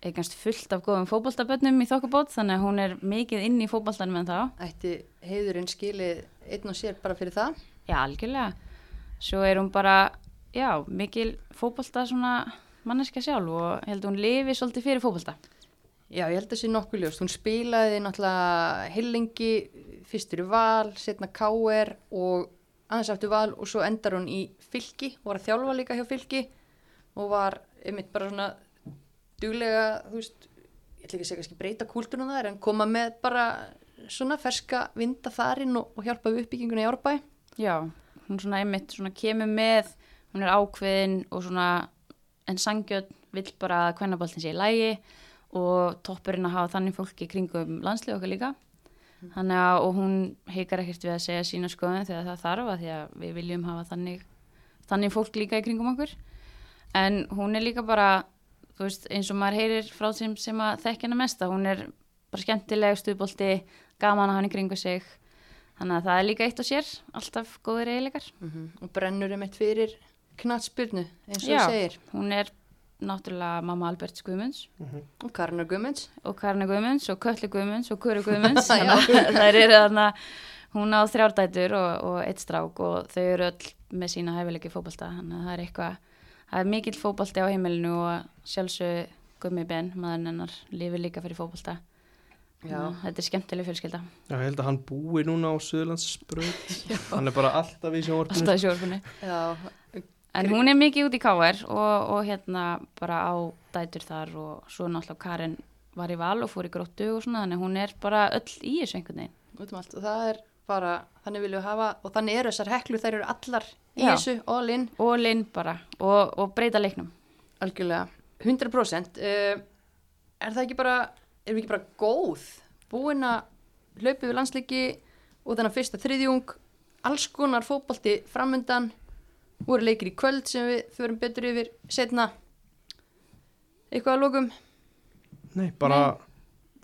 eignast fullt af góðum fótboltabönnum í þokkabót þannig að hún er mikið inn í fótboltanum en þá. Ætti heiðurinn skilið einn og sér bara fyrir það? Já, algjörlega. Svo er hún bara, já, mikil fótbolta svona manneska sjálf og ég held að hún lifi svolítið fyrir fótbolta. Já, ég held að það sé nokkuð ljóst. Hún spilaði náttúrulega heilengi, fyrstur í val, setna KR og aðeins aftur val og svo endar hún í fylki og var að þjálfa líka hjá fylki og var einmitt bara svona duglega, þú veist, ég ætla ekki að segja kannski breyta kúltúrnum þar en koma með bara svona ferska vinda þarinn og, og hjálpa við uppbygginguna í Árbæ. Já, hún svona einmitt svona kemur með, hún er ákveðin og svona en sangjöld vill bara að kvennaboltin sé í lægi og toppurinn að hafa þannig fólki kringum landslið okkar líka. Þannig að, og hún heikar ekkert við að segja sína skoðun þegar það þarf að því að við viljum hafa þannig, þannig fólk líka í kringum okkur. En hún er líka bara, veist, eins og maður heyrir frá þeim sem að þekkja hana mesta, hún er bara skemmtileg stuðbolti, gaman að hann í kringu sig. Þannig að það er líka eitt og sér, alltaf góðir eiginleikar. Og brennur einmitt fyrir knatsbyrnu, eins og Já. segir. Hún er náttúrulega mamma Alberts Guðmunds Og Karnar Guðmunds. og Karni Guðmunds og Köllu Guðmunds og Kuru Guðmunds. Já. Þannig að þær eru þarna, hún á þrjárdætur og, og eitt strák og þau eru öll með sína hæfileiki fótbolta. Þannig að það er eitthvað, það er mikill fótbolti á heimilinu og sjálfsög Guðmi Ben, maðurinn hennar, lifir líka fyrir fótbolta. Já. Þetta er skemmtileg fjölskylda, Já, ég held að hann búi núna á Suðurlandsbraut. hann er bara alltaf í sjónvarpinu. alltaf í sjórfunni. Já, En hún er mikið út í KR og, og hérna bara á dætur þar og svo náttúrulega Karin var í val og fór í gróttu og svona þannig að hún er bara öll í þessu einhvern veginn. út um allt og það er bara, þannig viljum við hafa og þannig eru þessar heklu, þær eru allar í Já. þessu, all in, Og linn bara og, og breyta leiknum. algjörlega 100% uh, er það ekki bara, erum við ekki bara góð búin að hlaupa við landsleiki og þennan fyrsta þriðjung alls konar fótbolti framundan voru leikir í kvöld sem við förum betur yfir setna eitthvað að lókum Nei, bara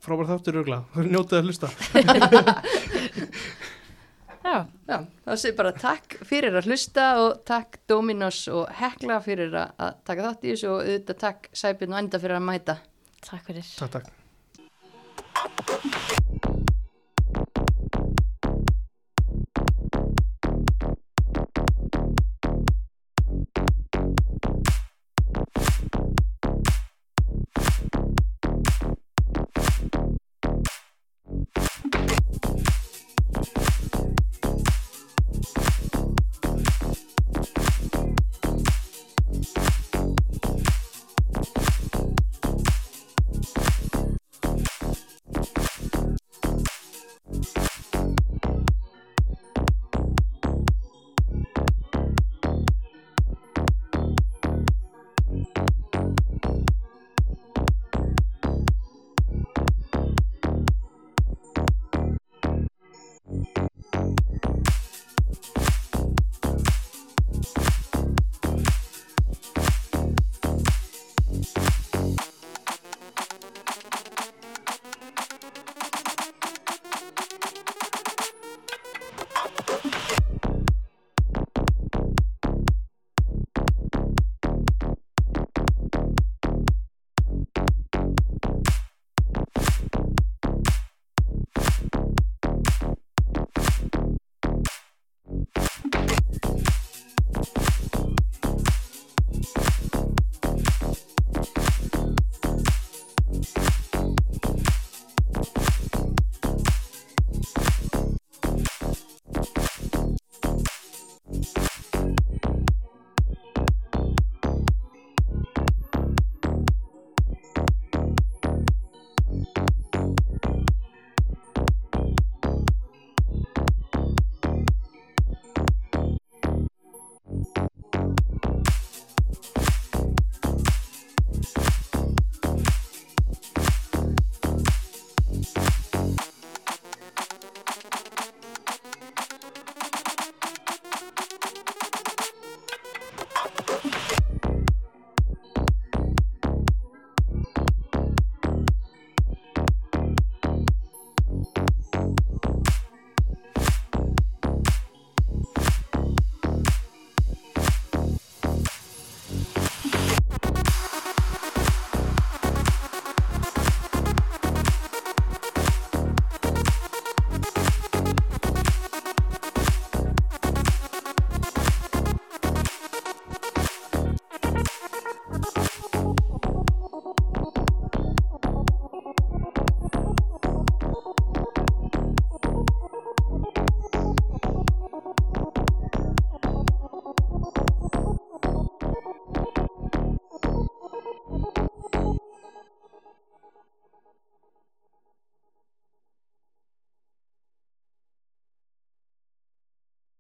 frábær þáttur örgla. Njótið að hlusta. Já, Já, það sé bara takk fyrir að hlusta og takk Dominos og Hekla fyrir að, að taka þátt í þessu og auðvitað takk Sæbjörn og Enda fyrir að mæta. takk fyrir. Takk, takk.